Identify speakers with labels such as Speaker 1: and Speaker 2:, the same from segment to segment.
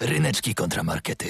Speaker 1: Ryneczki kontramarkety.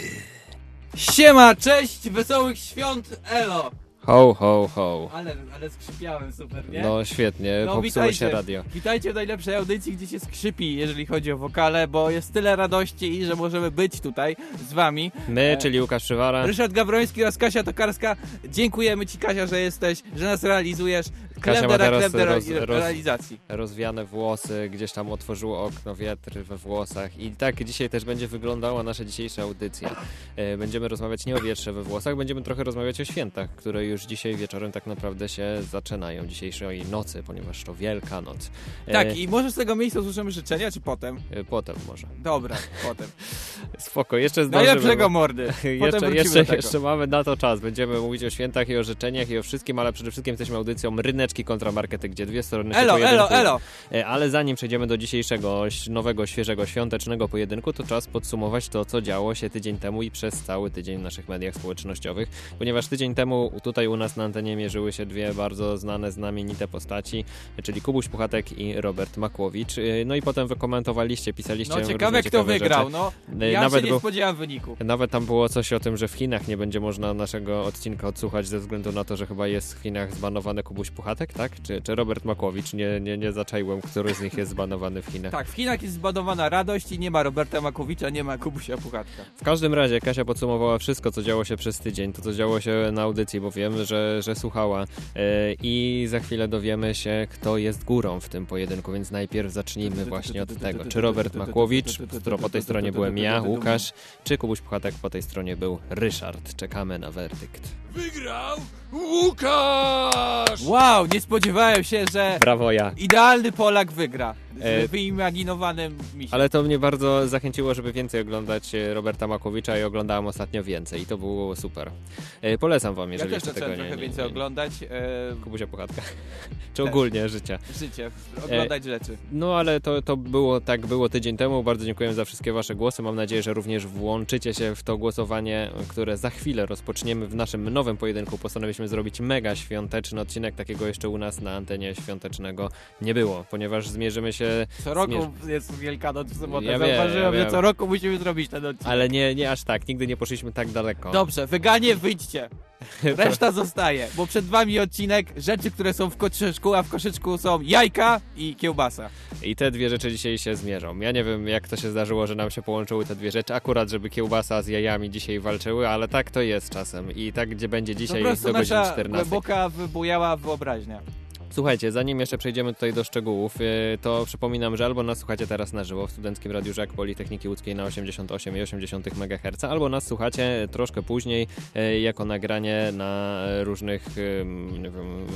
Speaker 2: Siema, cześć, wesołych świąt, elo!
Speaker 3: Ho, ho, ho.
Speaker 2: Ale, ale skrzypiałem super, nie?
Speaker 3: No świetnie,
Speaker 2: No,
Speaker 3: popsuło
Speaker 2: witajcie.
Speaker 3: się radio.
Speaker 2: Witajcie w najlepszej audycji, gdzie się skrzypi, jeżeli chodzi o wokale, bo jest tyle radości, że możemy być tutaj z wami.
Speaker 3: My,
Speaker 2: E,
Speaker 3: czyli Łukasz Przywara.
Speaker 2: Ryszard Gawroński oraz Kasia Tokarska, dziękujemy Ci Kasia, że jesteś, że nas realizujesz.
Speaker 3: Kasia ma teraz roz- roz-
Speaker 2: realizacji.
Speaker 3: Rozwiane włosy, gdzieś tam otworzyło okno, wiatr we włosach. I tak dzisiaj też będzie wyglądała nasza dzisiejsza audycja. E, Będziemy rozmawiać nie o wietrze we włosach, będziemy trochę rozmawiać o świętach, które już dzisiaj wieczorem tak naprawdę się zaczynają. Dzisiejszej nocy, ponieważ to Wielka Noc. E,
Speaker 2: Tak, i może z tego miejsca usłyszymy życzenia, czy potem?
Speaker 3: e, Potem może.
Speaker 2: Dobra, potem.
Speaker 3: Spoko, jeszcze zdążymy.
Speaker 2: Najlepszego mordy.
Speaker 3: Jeszcze, jeszcze, jeszcze mamy na to czas. Będziemy mówić o świętach i o życzeniach i o wszystkim, ale przede wszystkim jesteśmy audycją Ryneczki kontra Markety, gdzie dwie strony się
Speaker 2: Elo, elo, elo!
Speaker 3: E, Ale zanim przejdziemy do dzisiejszego nowego, świeżego, świątecznego pojedynku, to czas podsumować to, co działo się tydzień temu i przez cały tydzień w naszych mediach społecznościowych, ponieważ tydzień temu tutaj u nas na antenie mierzyły się dwie bardzo znane, znamienite postaci, czyli Kubuś Puchatek i Robert Makłowicz. E, No i potem wy komentowaliście, pisaliście
Speaker 2: No ciekawe, kto wygrał,
Speaker 3: rzeczy.
Speaker 2: no.
Speaker 3: E,
Speaker 2: Ja
Speaker 3: Nawet
Speaker 2: się nie
Speaker 3: był,
Speaker 2: spodziewałem wyniku.
Speaker 3: nawet tam było coś o tym, że w Chinach nie będzie można naszego odcinka odsłuchać ze względu na to, że chyba jest w Chinach zbanowany Kubuś Puchatek, tak? Czy, czy Robert Makłowicz? Nie, nie, nie zaczaiłem, który z nich jest zbanowany w Chinach.
Speaker 2: Tak, w Chinach jest zbanowana radość i nie ma Roberta Makowicza, nie ma Kubusia Puchatka.
Speaker 3: W każdym razie Kasia podsumowała wszystko, co działo się przez tydzień, to co działo się na audycji, bo wiem, że, że słuchała e, i za chwilę dowiemy się, kto jest górą w tym pojedynku, więc najpierw zacznijmy właśnie od tego. Czy Robert Makłowicz, który po tej stronie byłem ja, Łukasz, czy Kubuś Puchatek po tej stronie był Ryszard. Czekamy na werdykt.
Speaker 1: Wygrał Łukasz!
Speaker 2: Wow, nie spodziewałem się, że
Speaker 3: Brawo ja.
Speaker 2: idealny Polak wygra z
Speaker 3: E,
Speaker 2: wyimaginowanym misiem.
Speaker 3: Ale to mnie bardzo zachęciło, żeby więcej oglądać e, Roberta Makłowicza i oglądałem ostatnio więcej i to było super. E, Polecam wam,
Speaker 2: Ja
Speaker 3: jeżeli
Speaker 2: też
Speaker 3: jeszcze tego nie,
Speaker 2: trochę
Speaker 3: nie,
Speaker 2: więcej
Speaker 3: nie,
Speaker 2: oglądać
Speaker 3: Kubusia Puchatka. Czy
Speaker 2: Też.
Speaker 3: ogólnie życia.
Speaker 2: życie, oglądać rzeczy.
Speaker 3: No ale to, to było tak było tydzień temu. Bardzo dziękuję za wszystkie wasze głosy. Mam nadzieję, że również włączycie się w to głosowanie, które za chwilę rozpoczniemy w naszym nowym pojedynku. Postanowiliśmy zrobić mega świąteczny odcinek. Takiego jeszcze u nas na antenie świątecznego nie było, ponieważ zmierzymy się,
Speaker 2: Co roku jest Wielkanoc w sobotę.
Speaker 3: Ja
Speaker 2: Zauważyłem,
Speaker 3: ja
Speaker 2: że co roku musimy zrobić ten odcinek.
Speaker 3: ale nie, nie aż tak. Nigdy nie poszliśmy tak daleko.
Speaker 2: Dobrze, weganie wyjdźcie. Reszta zostaje, bo przed wami odcinek rzeczy, które są w koszyczku, a w koszyczku są jajka i kiełbasa.
Speaker 3: I te dwie rzeczy dzisiaj się zmierzą. Ja nie wiem, jak to się zdarzyło, że nam się połączyły te dwie rzeczy. Akurat, żeby kiełbasa z jajami dzisiaj walczyły, ale tak to jest czasem. I tak, gdzie będzie
Speaker 2: Po
Speaker 3: dzisiaj
Speaker 2: prostu
Speaker 3: do godziny
Speaker 2: nasza
Speaker 3: 14.
Speaker 2: głęboka wybujała wyobraźnia.
Speaker 3: Słuchajcie, zanim jeszcze przejdziemy tutaj do szczegółów, yy, to przypominam, że albo nas słuchacie teraz na żywo w Studenckim Radiu Żak Politechniki Łódzkiej na 88,8 MHz, albo nas słuchacie troszkę później yy, jako nagranie na różnych, yy, nie wiem,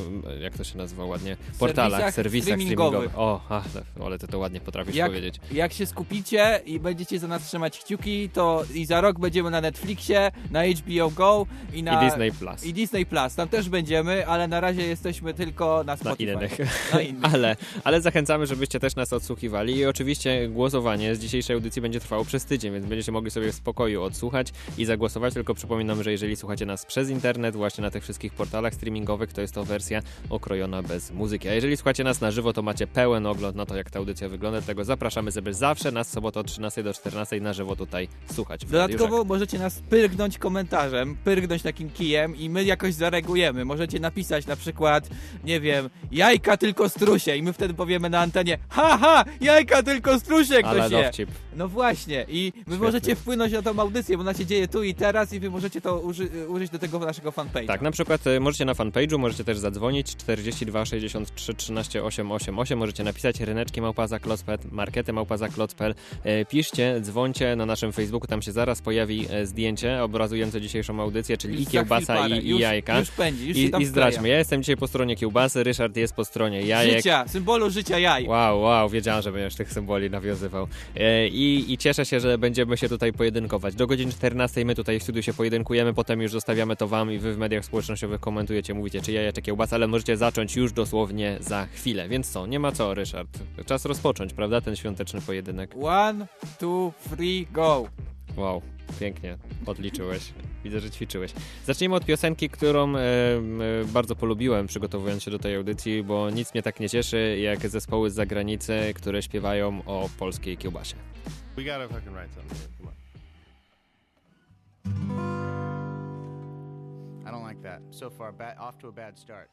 Speaker 3: jak to się nazywa ładnie, portalach,
Speaker 2: Serwisach
Speaker 3: serwisach
Speaker 2: streamingowych.
Speaker 3: streamingowych. O, ach, ale ty to ładnie potrafisz
Speaker 2: Jak-
Speaker 3: powiedzieć.
Speaker 2: Jak się skupicie i będziecie za nas trzymać kciuki, to i za rok będziemy na Netflixie, na HBO Go i na
Speaker 3: I Disney Plus.
Speaker 2: i Disney Plus. Tam też będziemy, ale na razie jesteśmy tylko na
Speaker 3: Na innych.
Speaker 2: Na innych.
Speaker 3: Ale, ale zachęcamy, żebyście też nas odsłuchiwali i oczywiście głosowanie z dzisiejszej audycji będzie trwało przez tydzień, więc będziecie mogli sobie w spokoju odsłuchać i zagłosować, tylko przypominam, że jeżeli słuchacie nas przez internet, właśnie na tych wszystkich portalach streamingowych, to jest to wersja okrojona bez muzyki. A jeżeli słuchacie nas na żywo, to macie pełen ogląd na to, jak ta audycja wygląda, dlatego zapraszamy, żeby zawsze nas sobotę od 13 do 14 na żywo tutaj słuchać.
Speaker 2: Dodatkowo możecie nas pyrgnąć komentarzem, pyrgnąć takim kijem i my jakoś zareagujemy. Możecie napisać na przykład, nie wiem, jajka tylko strusie i my wtedy powiemy na antenie, haha, jajka tylko strusie ktoś
Speaker 3: Ale
Speaker 2: je.
Speaker 3: dowcip.
Speaker 2: No właśnie i wy możecie wpłynąć na tą audycję, bo ona się dzieje tu i teraz i wy możecie to uży użyć do tego naszego fanpage'a.
Speaker 3: Tak, na przykład e, możecie na fanpage'u, możecie też zadzwonić 42 63 13 888, możecie napisać ryneczki małpaza klocpel, markety małpaza klocpel, e, piszcie, dzwońcie na naszym Facebooku, tam się zaraz pojawi e, zdjęcie obrazujące dzisiejszą audycję, czyli
Speaker 2: Już
Speaker 3: i kiełbasa i, i
Speaker 2: już,
Speaker 3: jajka.
Speaker 2: Już pędzi, już
Speaker 3: I, I zdradźmy, ja jestem dzisiaj po stronie kiełbasy, Ryszard jest po stronie jajek.
Speaker 2: Życia, symbolu życia jaj.
Speaker 3: Wow, wow, wiedziałem, że będziesz tych symboli nawiązywał. E, i, I cieszę się, że będziemy się tutaj pojedynkować. Do godziny 14 my tutaj w studiu się pojedynkujemy, potem już zostawiamy to wam i wy w mediach społecznościowych komentujecie, mówicie czy jaja, czy kiełbasa, ale możecie zacząć już dosłownie za chwilę. Więc co, nie ma co, Ryszard. Czas rozpocząć, prawda, ten świąteczny pojedynek.
Speaker 2: One, two, three, go.
Speaker 3: Wow, pięknie, odliczyłeś. Widzę, że ćwiczyłeś. Zacznijmy od piosenki, którą e, bardzo polubiłem przygotowując się do tej audycji, bo nic mnie tak nie cieszy jak zespoły z zagranicy, które śpiewają o polskiej kiełbasie.
Speaker 4: We gotta fucking write something. Come on. I don't like that. So far, bad, off to a bad start.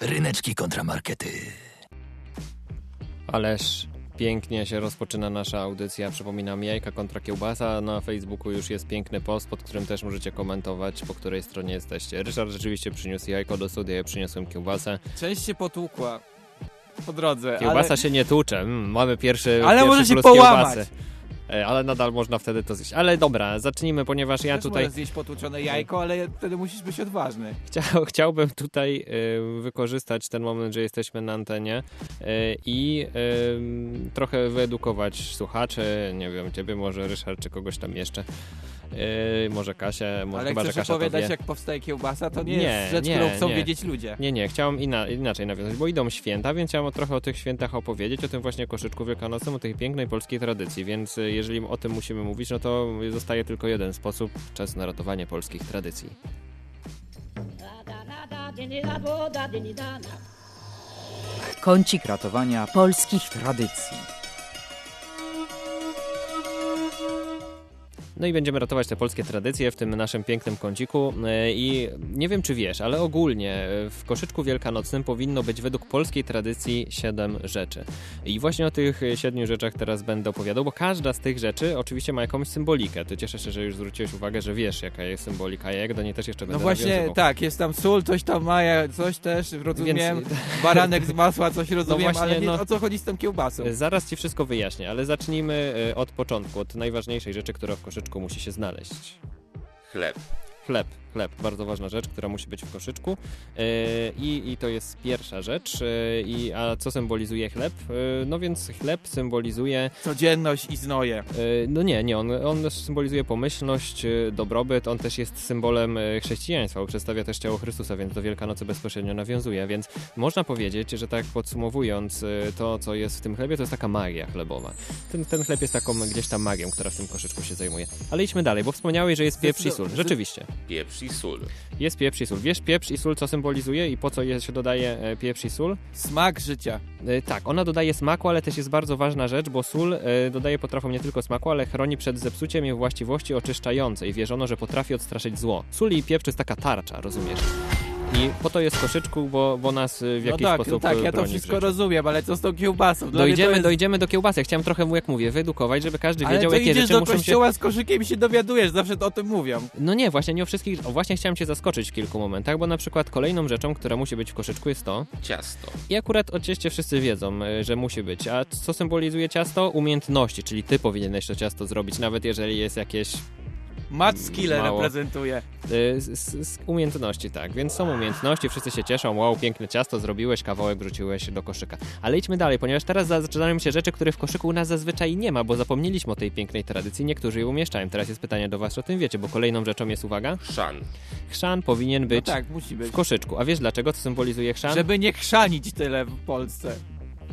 Speaker 1: Ryneczki kontramarkety.
Speaker 3: Ależ pięknie się rozpoczyna nasza audycja. Przypominam, jajka kontra kiełbasa. Na Facebooku już jest piękny post, pod którym też możecie komentować, po której stronie jesteście. Ryszard rzeczywiście przyniósł jajko do studia, ja przyniosłem kiełbasę.
Speaker 2: Część się potłukła po drodze,
Speaker 3: Kiełbasa
Speaker 2: ale...
Speaker 3: się nie tłucze. Mm, mamy pierwszy
Speaker 2: Ale
Speaker 3: pierwszy
Speaker 2: może się
Speaker 3: plus
Speaker 2: połamać.
Speaker 3: kiełbasy. E, Ale nadal można wtedy to zjeść. Ale dobra, zacznijmy, ponieważ ja
Speaker 2: Też
Speaker 3: tutaj
Speaker 2: możesz zjeść potłuczone jajko, ale wtedy musisz być odważny.
Speaker 3: Chciał, chciałbym tutaj y, wykorzystać ten moment, że jesteśmy na antenie y, i y, trochę wyedukować słuchaczy, nie wiem, ciebie może Ryszard, czy kogoś tam jeszcze, y, może Kasię, może
Speaker 2: Ale
Speaker 3: chyba, że
Speaker 2: chcesz
Speaker 3: Kasia
Speaker 2: opowiadać, jak powstaje kiełbasa, to nie,
Speaker 3: Nie,
Speaker 2: jest rzecz,
Speaker 3: nie,
Speaker 2: którą chcą
Speaker 3: nie.
Speaker 2: wiedzieć ludzie.
Speaker 3: Nie, nie, chciałem inna, inaczej nawiązać, bo idą święta, więc chciałem trochę o tych świętach opowiedzieć, o tym właśnie koszyczku wielkanocnym, o tej pięknej polskiej tradycji, więc y, jeżeli o tym musimy mówić, no to zostaje tylko jeden sposób, czas na ratowanie polskich tradycji.
Speaker 5: Kącik ratowania polskich tradycji.
Speaker 3: No i będziemy ratować te polskie tradycje w tym naszym pięknym kąciku. E, I nie wiem, czy wiesz, ale ogólnie w koszyczku wielkanocnym powinno być według polskiej tradycji siedem rzeczy. I właśnie o tych siedmiu rzeczach teraz będę opowiadał, bo każda z tych rzeczy oczywiście ma jakąś symbolikę. To cieszę się, że już zwróciłeś uwagę, że wiesz, jaka jest symbolika. Ja jak do niej też jeszcze
Speaker 2: No
Speaker 3: będę
Speaker 2: właśnie,
Speaker 3: nawiązywał.
Speaker 2: tak, jest tam sól, coś tam maja, coś też, rozumiem,
Speaker 3: Więc-
Speaker 2: baranek z masła, coś rozumiem,
Speaker 3: właśnie,
Speaker 2: ale nie,
Speaker 3: no.
Speaker 2: o co chodzi z tą kiełbasą?
Speaker 3: Zaraz ci wszystko wyjaśnię, ale zacznijmy e, od początku, od najważniejszej rzeczy, która w koszyczku musi się znaleźć.
Speaker 6: Chleb.
Speaker 3: Chleb, chleb, bardzo ważna rzecz, która musi być w koszyczku. Yy, I, I to jest pierwsza rzecz. Yy, I, a co symbolizuje chleb? Yy, no więc chleb symbolizuje.
Speaker 2: Codzienność i znoje.
Speaker 3: No nie, nie, on, on symbolizuje pomyślność, dobrobyt. On też jest symbolem chrześcijaństwa, bo przedstawia też ciało Chrystusa, więc do Wielkanocy bezpośrednio nawiązuje. Więc można powiedzieć, że tak podsumowując to, co jest w tym chlebie, to jest taka magia chlebowa. Ten, ten chleb jest taką gdzieś tam magią, która w tym koszyczku się zajmuje. Ale idźmy dalej, bo wspomniałeś, że jest pieprz i sól. Rzeczywiście.
Speaker 6: Pieprz i sól.
Speaker 3: Jest pieprz i sól. Wiesz pieprz i sól co symbolizuje i po co je się dodaje e, pieprz i sól?
Speaker 2: Smak życia.
Speaker 3: E, tak, ona dodaje smaku, ale też jest bardzo ważna rzecz, bo sól e, dodaje potrawom nie tylko smaku, ale chroni przed zepsuciem i właściwości oczyszczające i wierzono, że potrafi odstraszyć zło. Sól i pieprz to jest taka tarcza, rozumiesz? I po to jest koszyczku, bo, bo nas e, w
Speaker 2: No
Speaker 3: jakiś
Speaker 2: tak,
Speaker 3: sposób
Speaker 2: tak,
Speaker 3: e,
Speaker 2: ja to wszystko rozumiem, ale co z tą kiełbasą? Dla
Speaker 3: Dojdziemy,
Speaker 2: jest...
Speaker 3: dojdziemy do kiełbasy. Chciałem trochę, jak mówię, wyedukować, żeby każdy
Speaker 2: Ale
Speaker 3: wiedział,
Speaker 2: to
Speaker 3: jakie rzeczy
Speaker 2: do
Speaker 3: muszą się...
Speaker 2: kościoła z koszykiem i się dowiadujesz, zawsze to o tym mówią.
Speaker 3: No nie, właśnie nie o wszystkich. O, właśnie chciałem cię zaskoczyć w kilku momentach, bo na przykład kolejną rzeczą, która musi być w koszyczku jest to,
Speaker 6: Ciasto.
Speaker 3: I akurat o cieście wszyscy wiedzą, e, że musi być. A co symbolizuje ciasto? Umiejętności, czyli ty powinieneś to ciasto zrobić, nawet jeżeli jest jakieś
Speaker 2: Match skille reprezentuje.
Speaker 3: e, z, z, z umiejętności, tak. Więc są umiejętności, wszyscy się cieszą, wow, piękne ciasto zrobiłeś, kawałek wrzuciłeś do koszyka. Ale idźmy dalej, ponieważ teraz zaczynają się rzeczy, które w koszyku u nas zazwyczaj nie ma, bo zapomnieliśmy o tej pięknej tradycji, niektórzy je umieszczają. Teraz jest pytanie do was, czy o tym wiecie, bo kolejną rzeczą jest, uwaga,
Speaker 6: Chrzan.
Speaker 3: chrzan powinien
Speaker 2: No
Speaker 3: być
Speaker 2: tak, musi być.
Speaker 3: w koszyczku. A wiesz dlaczego? Co symbolizuje chrzan?
Speaker 2: Żeby nie chrzanić tyle w Polsce.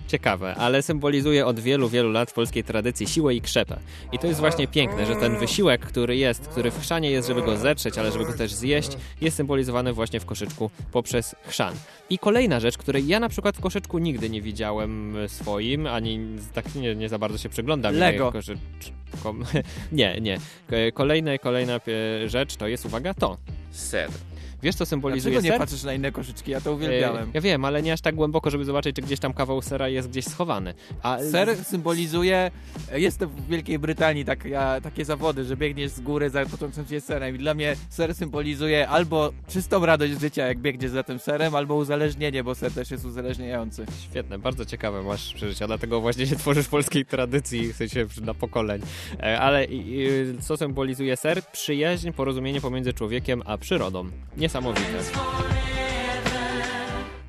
Speaker 3: Ciekawe, ale symbolizuje od wielu, wielu lat w polskiej tradycji siłę i krzepę. I to jest właśnie piękne, że ten wysiłek, który jest, który w chrzanie jest, żeby go zetrzeć, ale żeby go też zjeść, jest symbolizowany właśnie w koszyczku poprzez chrzan. I kolejna rzecz, której ja na przykład w koszyczku nigdy nie widziałem swoim, ani z- tak nie, nie za bardzo się przyglądam.
Speaker 2: Lego.
Speaker 3: Koszyczkom. nie, nie. K- Kolejna, kolejna rzecz to jest, uwaga, to.
Speaker 6: Ser.
Speaker 3: Wiesz, co symbolizuje
Speaker 2: Dlaczego nie
Speaker 3: ser?
Speaker 2: patrzysz na inne koszyczki? Ja to
Speaker 3: E,
Speaker 2: uwielbiałem.
Speaker 3: Ja wiem, ale nie aż tak głęboko, żeby zobaczyć, czy gdzieś tam kawał sera jest gdzieś schowany. A
Speaker 2: Ser symbolizuje, jestem w Wielkiej Brytanii, tak, ja, takie zawody, że biegniesz z góry za początkiem się serem i dla mnie ser symbolizuje albo czystą radość życia, jak biegniesz za tym serem, albo uzależnienie, bo ser też jest uzależniający.
Speaker 3: Świetne, bardzo ciekawe masz przeżycia, dlatego właśnie się tworzysz polskiej tradycji, w sensie na pokoleń. E, Ale co symbolizuje ser? Przyjaźń, porozumienie pomiędzy człowiekiem a przyrodą. Niesamowite.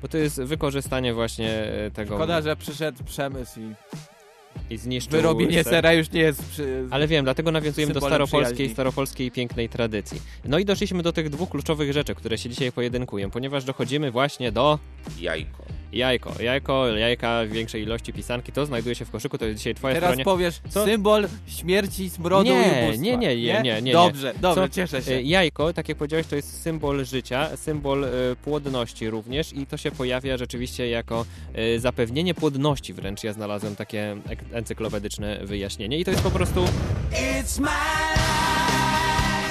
Speaker 3: Bo to jest wykorzystanie właśnie e, tego
Speaker 2: Szkoda, że przyszedł przemysł i
Speaker 3: i zniszczył
Speaker 2: wyrobienie
Speaker 3: ser.
Speaker 2: sera już nie jest przy...
Speaker 3: Ale wiem, dlatego nawiązujemy do staropolskiej,
Speaker 2: przyjaźni.
Speaker 3: staropolskiej pięknej tradycji. No i doszliśmy do tych dwóch kluczowych rzeczy, które się dzisiaj pojedynkują, ponieważ dochodzimy właśnie do
Speaker 6: Jajko.
Speaker 3: Jajko. Jajko, jajka w większej ilości pisanki, to znajduje się w koszyku, to jest dzisiaj twoja
Speaker 2: Teraz
Speaker 3: stronie.
Speaker 2: powiesz
Speaker 3: Co?
Speaker 2: symbol śmierci, smrodu
Speaker 3: Nie,
Speaker 2: i ubóstwa.
Speaker 3: nie, nie, nie, nie, nie.
Speaker 2: Dobrze, dobrze,
Speaker 3: Co?
Speaker 2: cieszę się.
Speaker 3: E, Jajko, tak jak powiedziałeś, to jest symbol życia, symbol e, płodności również i to się pojawia rzeczywiście jako e, zapewnienie płodności wręcz. Ja znalazłem takie encyklopedyczne wyjaśnienie i to jest po prostu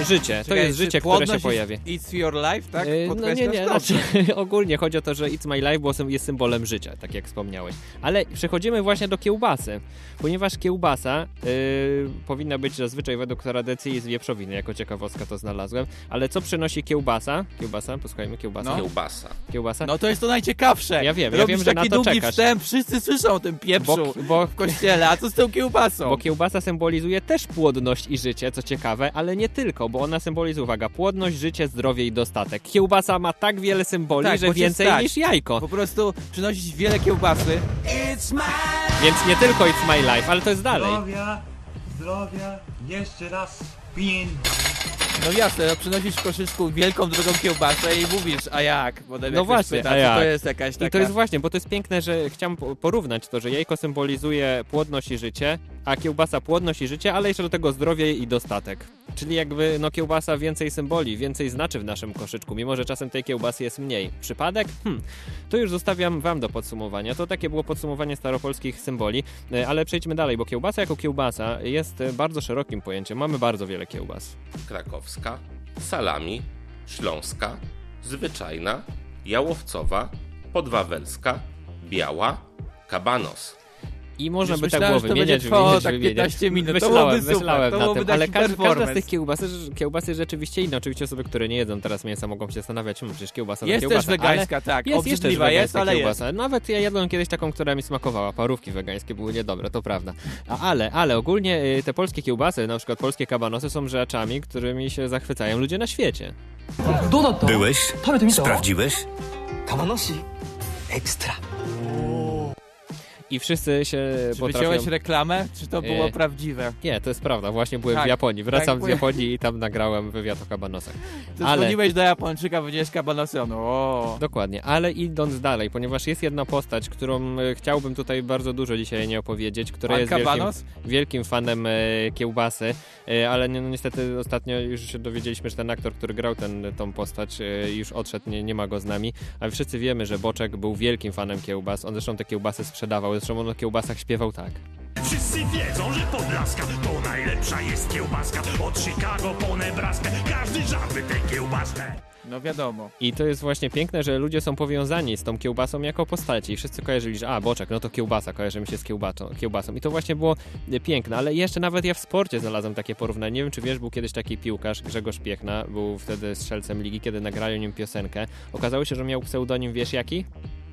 Speaker 3: Życie, to jest życie, które się pojawi.
Speaker 2: It's your life, tak?
Speaker 3: E, No nie, nie, znaczy ogólnie chodzi o to, że It's My Life bo sym- jest symbolem życia, tak jak wspomniałeś. Ale przechodzimy właśnie do kiełbasy, ponieważ kiełbasa y, powinna być zazwyczaj według tradycji z wieprzowiny, jako ciekawostka to znalazłem. Ale co przynosi kiełbasa? Kiełbasa, posłuchajmy, kiełbasa.
Speaker 2: No.
Speaker 6: Kiełbasa.
Speaker 3: Kiełbasa?
Speaker 2: No to jest to najciekawsze.
Speaker 3: Ja wiem, ja
Speaker 2: Robisz
Speaker 3: wiem, że na to
Speaker 2: długi
Speaker 3: czekasz.
Speaker 2: wstęp, wszyscy słyszą o tym pieprzu
Speaker 3: bo, bo,
Speaker 2: w kościele, a co z tą kiełbasą?
Speaker 3: bo kiełbasa symbolizuje też płodność i życie, co ciekawe, ale nie tylko, bo ona symbolizuje, uwaga, płodność, życie, zdrowie i dostatek. Kiełbasa ma tak wiele symboli,
Speaker 2: Tak,
Speaker 3: że więcej
Speaker 2: stać.
Speaker 3: niż jajko.
Speaker 2: Po prostu przynosić wiele kiełbasy.
Speaker 3: Więc nie tylko It's My Life, ale to jest dalej.
Speaker 7: Zdrowia, zdrowia, jeszcze raz pięć.
Speaker 2: No jasne, no przynosisz w koszyczku wielką, drugą kiełbasę i mówisz, a jak? Potem
Speaker 3: No
Speaker 2: jak ktoś
Speaker 3: właśnie,
Speaker 2: pyta,
Speaker 3: a jak?
Speaker 2: to jest jakaś taka...
Speaker 3: I to jest właśnie, bo to jest piękne, że chciałem po- porównać to, że jajko symbolizuje płodność i życie, a kiełbasa płodność i życie, ale jeszcze do tego zdrowie i dostatek. Czyli jakby no kiełbasa więcej symboli, więcej znaczy w naszym koszyczku, mimo że czasem tej kiełbasy jest mniej. Przypadek? Hm, to już zostawiam wam do podsumowania. To takie było podsumowanie staropolskich symboli, E, ale przejdźmy dalej, bo kiełbasa jako kiełbasa jest e, bardzo szerokim pojęciem. Mamy bardzo wiele kiełbas.
Speaker 6: Krakowska. Salami. Śląska. Zwyczajna. Jałowcowa. Podwawelska. Biała. Kabanos.
Speaker 3: I można by tak
Speaker 2: myślałem, tak było
Speaker 3: wymieniać,
Speaker 2: trwało,
Speaker 3: wymieniać,
Speaker 2: tak 15 minut.
Speaker 3: Myślałem,
Speaker 2: to
Speaker 3: myślałem
Speaker 2: super,
Speaker 3: na tym, ale
Speaker 2: tak
Speaker 3: każda, każda z tych kiełbasy, kiełbasy rzeczywiście inna. Oczywiście osoby, które nie jedzą teraz mięsa mogą się zastanawiać, hmm, przecież kiełbasa
Speaker 2: jest
Speaker 3: kiełbasa.
Speaker 2: Jest wegańska, tak.
Speaker 3: Jest, jest
Speaker 2: też
Speaker 3: wegańska
Speaker 2: jest, ale
Speaker 3: kiełbasa. Jest. Nawet ja jadłem kiedyś taką, która mi smakowała. Parówki wegańskie były niedobre, to prawda. A, ale, ale ogólnie y, te polskie kiełbasy, na przykład polskie kabanosy są rzeczami, którymi się zachwycają ludzie na świecie.
Speaker 1: Byłeś? Sprawdziłeś?
Speaker 8: Kabanosi. Ekstra.
Speaker 3: I wszyscy się
Speaker 2: Czy
Speaker 3: potrafią...
Speaker 2: wyciąłeś reklamę, czy to było
Speaker 3: E,
Speaker 2: prawdziwe?
Speaker 3: Nie, to jest prawda. Właśnie byłem
Speaker 2: Tak,
Speaker 3: w Japonii. Wracam
Speaker 2: tak,
Speaker 3: z Japonii i tam nagrałem wywiad o kabanosach.
Speaker 2: Ty
Speaker 3: ale-
Speaker 2: dzwoniłeś do Japończyka, powiedziałeś kabanosy, on o.
Speaker 3: Dokładnie, ale idąc dalej, ponieważ jest jedna postać, którą e, chciałbym tutaj bardzo dużo dzisiaj nie opowiedzieć, która
Speaker 2: Pan
Speaker 3: jest wielkim, wielkim fanem e, kiełbasy, e, ale ni- no, niestety ostatnio już się dowiedzieliśmy, że ten aktor, który grał ten, tą postać, już odszedł, nie, nie ma go z nami, ale wszyscy wiemy, że Boczek był wielkim fanem kiełbas, on zresztą te kiełbasy sprzedawał, zresztą on o kiełbasach śpiewał tak.
Speaker 9: Wszyscy wiedzą, że Podlaska to najlepsza jest kiełbaska Od Chicago po Nebraskę, każdy żarty tę kiełbaskę
Speaker 2: No wiadomo.
Speaker 3: I to jest właśnie piękne, że ludzie są powiązani z tą kiełbasą jako postaci. I wszyscy kojarzyli, że a, boczek, no to kiełbasa, kojarzy mi się z kiełbasą, kiełbasą. I to właśnie było e, piękne, ale jeszcze nawet ja w sporcie znalazłem takie porównanie. Nie wiem, czy wiesz, był kiedyś taki piłkarz, Grzegorz Piechna, był wtedy strzelcem ligi, kiedy nagrali o nim piosenkę. Okazało się, że miał pseudonim, wiesz jaki?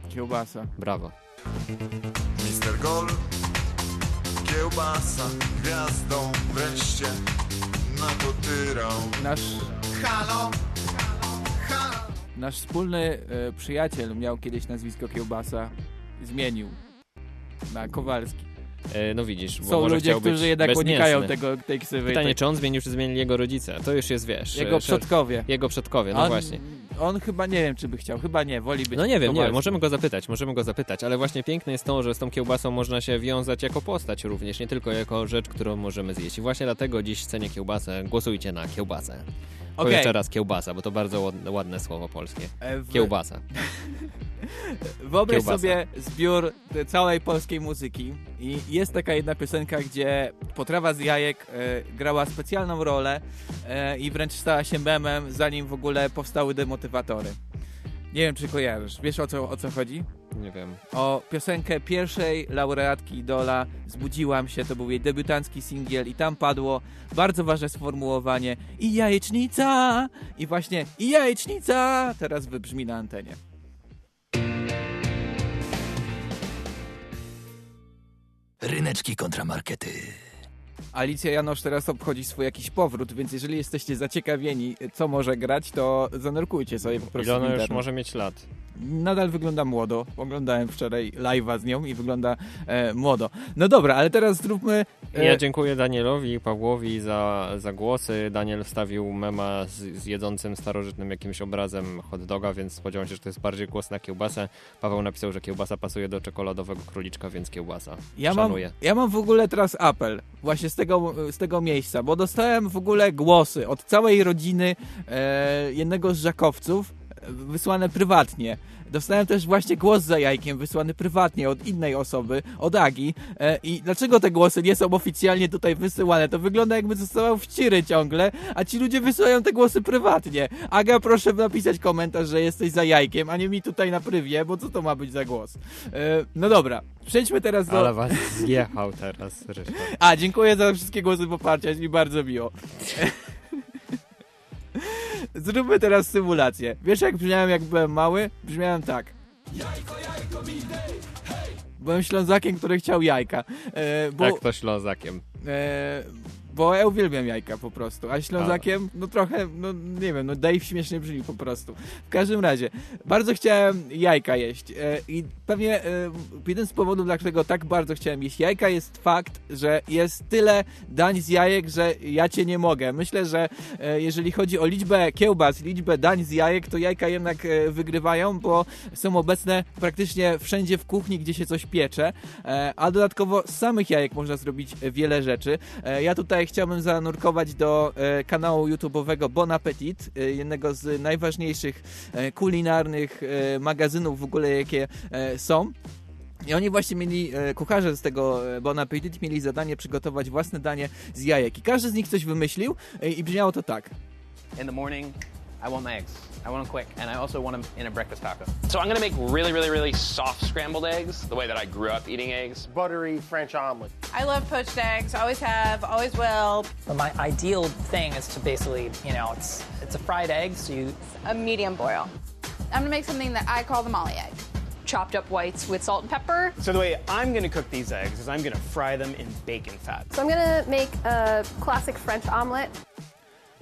Speaker 2: Kiełbasa.
Speaker 3: Brawo.
Speaker 10: Mister Gol, kiełbasa, gwiazdą wreszcie nakotyrał.
Speaker 2: Nasz,
Speaker 10: Halo,
Speaker 2: nasz wspólny e, przyjaciel miał kiedyś nazwisko Kiełbasa. Zmienił. Na Kowalski.
Speaker 3: E, no widzisz, bo
Speaker 2: Są
Speaker 3: może
Speaker 2: ludzie, którzy jednak
Speaker 3: bezmięsny.
Speaker 2: unikają tego, tej ksywy.
Speaker 3: Pytanie,
Speaker 2: tej,
Speaker 3: czy on zmienił, czy zmienili jego rodzice? To już jest, wiesz...
Speaker 2: jego przodkowie.
Speaker 3: Jego przodkowie, no
Speaker 2: on,
Speaker 3: właśnie.
Speaker 2: On chyba nie wiem, czy by chciał. Chyba nie, woli być
Speaker 3: No nie wiem, nie wiem, możemy go zapytać, możemy go zapytać, ale właśnie piękne jest to, że z tą kiełbasą można się wiązać jako postać również, nie tylko jako rzecz, którą możemy zjeść. I właśnie dlatego dziś cenię kiełbasę, głosujcie na kiełbasę.
Speaker 2: Okej.
Speaker 3: jeszcze raz kiełbasa, bo to bardzo ładne, ładne słowo polskie.
Speaker 2: E, w-
Speaker 3: Kiełbasa.
Speaker 2: Wyobraź
Speaker 3: Kiełbasa.
Speaker 2: sobie zbiór całej polskiej muzyki i jest taka jedna piosenka, gdzie potrawa z jajek e, grała specjalną rolę e, i wręcz stała się memem, zanim w ogóle powstały demotywatory. Nie wiem, czy kojarzysz. Wiesz, o co, o co chodzi?
Speaker 3: Nie wiem.
Speaker 2: O piosenkę pierwszej laureatki Idola Zbudziłam się, to był jej debiutancki singiel i tam padło bardzo ważne sformułowanie i jajecznica! I właśnie i jajecznica teraz wybrzmi na antenie.
Speaker 1: Ryneczki kontramarkety.
Speaker 2: Alicja Janosz teraz obchodzi swój jakiś powrót, więc jeżeli jesteście zaciekawieni, co może grać, to zanurkujcie sobie po prostu
Speaker 3: Ile ona już może mieć lat?
Speaker 2: Nadal wygląda młodo. Oglądałem wczoraj live'a z nią i wygląda e, młodo. No dobra, ale teraz zróbmy... E,
Speaker 3: Ja dziękuję Danielowi i Pawłowi za, za głosy. Daniel wstawił mema z, z jedzącym starożytnym jakimś obrazem hot doga, więc spodziewam się, że to jest bardziej głos na kiełbasę. Paweł napisał, że kiełbasa pasuje do czekoladowego króliczka, więc kiełbasa.
Speaker 2: Ja mam,
Speaker 3: Szanuję.
Speaker 2: ja mam w ogóle teraz apel właśnie z tego, z tego miejsca, bo dostałem w ogóle głosy od całej rodziny e, jednego z żakowców, wysłane prywatnie. Dostałem też właśnie głos za jajkiem wysłany prywatnie od innej osoby, od Agi. E, I dlaczego te głosy nie są oficjalnie tutaj wysyłane? To wygląda jakby zostawał wciry ciągle, a ci ludzie wysyłają te głosy prywatnie. Aga, proszę napisać komentarz, że jesteś za jajkiem, a nie mi tutaj na prywie, bo co to ma być za głos? E, no dobra, przejdźmy teraz do...
Speaker 3: Ale was zjechał teraz, Ryszard.
Speaker 2: A, dziękuję za wszystkie głosy poparcia, jest mi bardzo miło. Zróbmy teraz symulację. Wiesz jak brzmiałem jak byłem mały? Brzmiałem tak. Byłem Ślązakiem, który chciał jajka. E, bo,
Speaker 3: Jak to Ślązakiem?
Speaker 2: E, bo ja uwielbiam jajka po prostu, a Ślązakiem, no trochę, no nie wiem, no Dave śmiesznie brzmi po prostu. W każdym razie, bardzo chciałem jajka jeść e, i pewnie e, jeden z powodów, dlaczego tak bardzo chciałem jeść jajka jest fakt, że jest tyle dań z jajek, że ja cię nie mogę. Myślę, że jeżeli chodzi o liczbę kiełbas, liczbę dań z jajek, to jajka jednak wygrywają, bo są obecne praktycznie wszędzie w kuchni, gdzie się coś piecze, a dodatkowo z samych jajek można zrobić wiele rzeczy. E, ja tutaj chciałbym zanurkować do e, kanału YouTube'owego Bon Appetit, e, jednego z najważniejszych kulinarnych magazynów w ogóle, jakie są. I oni właśnie mieli, kucharze z tego Bon Appetit mieli zadanie przygotować własne danie z jajek. I każdy z nich coś wymyślił i brzmiało to tak.
Speaker 11: In the morning, I want my eggs. I want them quick, and I also want them in a breakfast taco. So I'm gonna make really, really, really soft scrambled eggs, the way that I grew up eating eggs.
Speaker 4: Buttery French omelet.
Speaker 12: I love poached eggs. Always have. Always will.
Speaker 13: But my ideal thing is to basically, you know, it's it's a fried egg, so you
Speaker 12: A medium boil. I'm gonna make something that I call the molly egg. Chopped up whites with salt and pepper.
Speaker 14: So the way I'm gonna cook these eggs is I'm gonna fry them in bacon fat.
Speaker 15: So I'm gonna make a classic French omelet.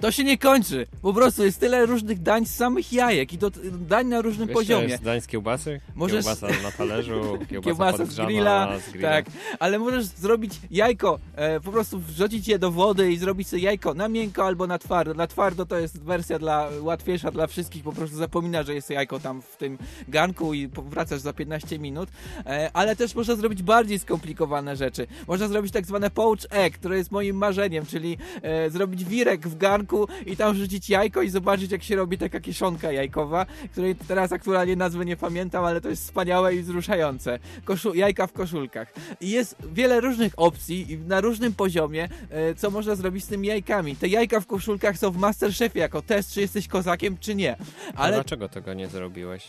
Speaker 2: To się nie kończy. Po prostu jest tyle różnych dań z samych jajek i to t- dań na różnym
Speaker 3: Wiesz,
Speaker 2: poziomie.
Speaker 3: jest dań z kiełbasy?
Speaker 2: Możesz-
Speaker 3: Kiełbasa na talerzu, kiełbasa,
Speaker 2: Kiełbasa z grilla,
Speaker 3: z grilla.
Speaker 2: tak, ale możesz zrobić jajko, e, po prostu wrzucić je do wody i zrobić sobie jajko na miękko albo na twardo. Na twardo to jest wersja dla łatwiejsza dla wszystkich, po prostu zapomina, że jest jajko tam w tym garnku i wracasz za 15 minut, e, ale też można zrobić bardziej skomplikowane rzeczy. Można zrobić tak zwane poach egg, które jest moim marzeniem, czyli e, zrobić wirek w garnku i tam wrzucić jajko i zobaczyć jak się robi taka kieszonka jajkowa, której teraz aktualnie nazwy nie pamiętam, ale to jest wspaniałe i wzruszające. Koszu jajka w koszulkach. I jest wiele różnych opcji i na różnym poziomie, e, co można zrobić z tymi jajkami. Te jajka w koszulkach są w Masterchefie jako test, czy jesteś kozakiem, czy nie.
Speaker 3: Ale
Speaker 2: Ale
Speaker 3: dlaczego tego nie zrobiłeś?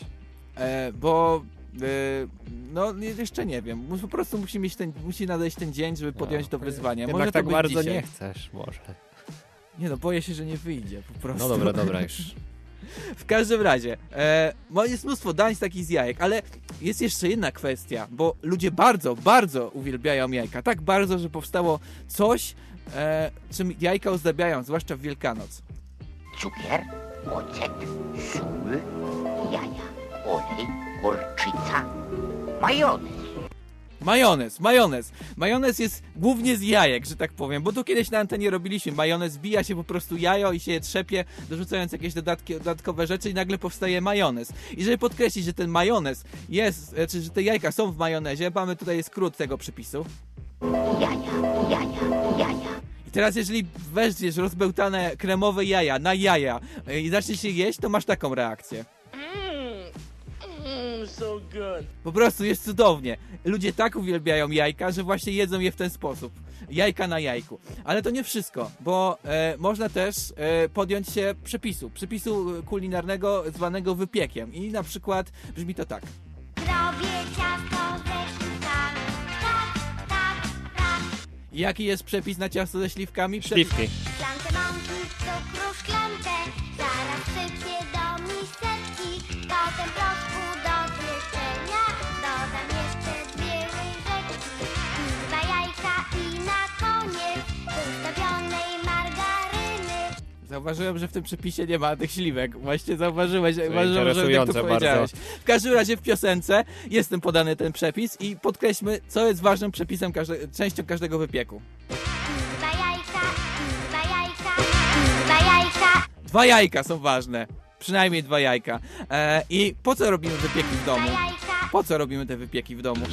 Speaker 2: E, bo e, no jeszcze nie wiem. Po prostu musi mieć ten, musi nadejść ten dzień, żeby podjąć to wyzwanie. Może to
Speaker 3: tak
Speaker 2: być
Speaker 3: bardzo
Speaker 2: dzisiaj.
Speaker 3: nie chcesz, może.
Speaker 2: Nie no, boję się, że nie wyjdzie po prostu.
Speaker 3: No dobra, dobra, już.
Speaker 2: W każdym razie, e, jest mnóstwo dań z takich z jajek, ale jest jeszcze jedna kwestia, bo ludzie bardzo, bardzo uwielbiają jajka. Tak bardzo, że powstało coś, e, czym jajka ozdabiają, zwłaszcza w Wielkanoc.
Speaker 16: Cukier, ocet, sól, jaja, olej, gorczyca, majonez.
Speaker 2: Majonez, majonez. Majonez jest głównie z jajek, że tak powiem, bo tu kiedyś na antenie robiliśmy. Majonez bija się po prostu jajo i się je trzepie, dorzucając jakieś dodatki, dodatkowe rzeczy i nagle powstaje majonez. I żeby podkreślić, że ten majonez jest, znaczy, że te jajka są w majonezie, mamy tutaj skrót tego przepisu.
Speaker 16: Jaja, jaja, jaja.
Speaker 2: I teraz jeżeli weźmiesz rozbełtane kremowe jaja na jaja i zaczniesz je jeść, to masz taką reakcję.
Speaker 17: Mmm, so good.
Speaker 2: Po prostu jest cudownie. Ludzie tak uwielbiają jajka, że właśnie jedzą je w ten sposób. Jajka na jajku. Ale to nie wszystko, bo e, można też e, podjąć się przepisu. Przepisu kulinarnego zwanego wypiekiem. I na przykład brzmi to tak.
Speaker 18: Ciasto ze śliwkami. Tak, tak, tak.
Speaker 2: Jaki jest przepis na ciasto ze śliwkami? Przepis-
Speaker 3: Śliwki.
Speaker 2: Zauważyłem, że w tym przepisie nie ma tych śliwek. Właśnie zauważyłeś, zauważyłem, że jak to powiedziałeś. W każdym razie w piosence jest tym podany ten przepis i podkreślmy, co jest ważnym przepisem, każde, częścią każdego wypieku.
Speaker 18: Dwa jajka, dwa jajka, dwa jajka.
Speaker 2: Dwa jajka są ważne. Przynajmniej dwa jajka. E, I po co robimy wypieki w domu? Po co robimy te wypieki w domu?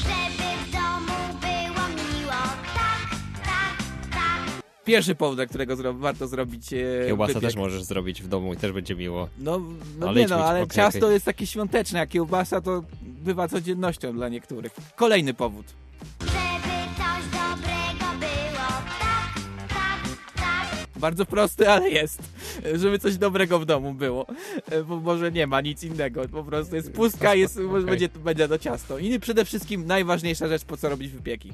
Speaker 2: Pierwszy powód, dla którego zro warto zrobić e,
Speaker 3: Kiełbasa
Speaker 2: wypiek.
Speaker 3: też możesz zrobić w domu i też będzie miło.
Speaker 2: No, no
Speaker 3: Ale
Speaker 2: nie no, ale ciasto jest takie świąteczne, a kiełbasa to bywa codziennością dla niektórych. Kolejny powód.
Speaker 18: Żeby coś dobrego było. Tak, tak, tak.
Speaker 2: Bardzo prosty, ale jest. Żeby coś dobrego w domu było. E, Bo może nie ma nic innego. Po prostu jest pustka, jest,
Speaker 3: Okej.
Speaker 2: będzie, będzie to ciasto. I przede wszystkim najważniejsza rzecz, po co robić wypieki.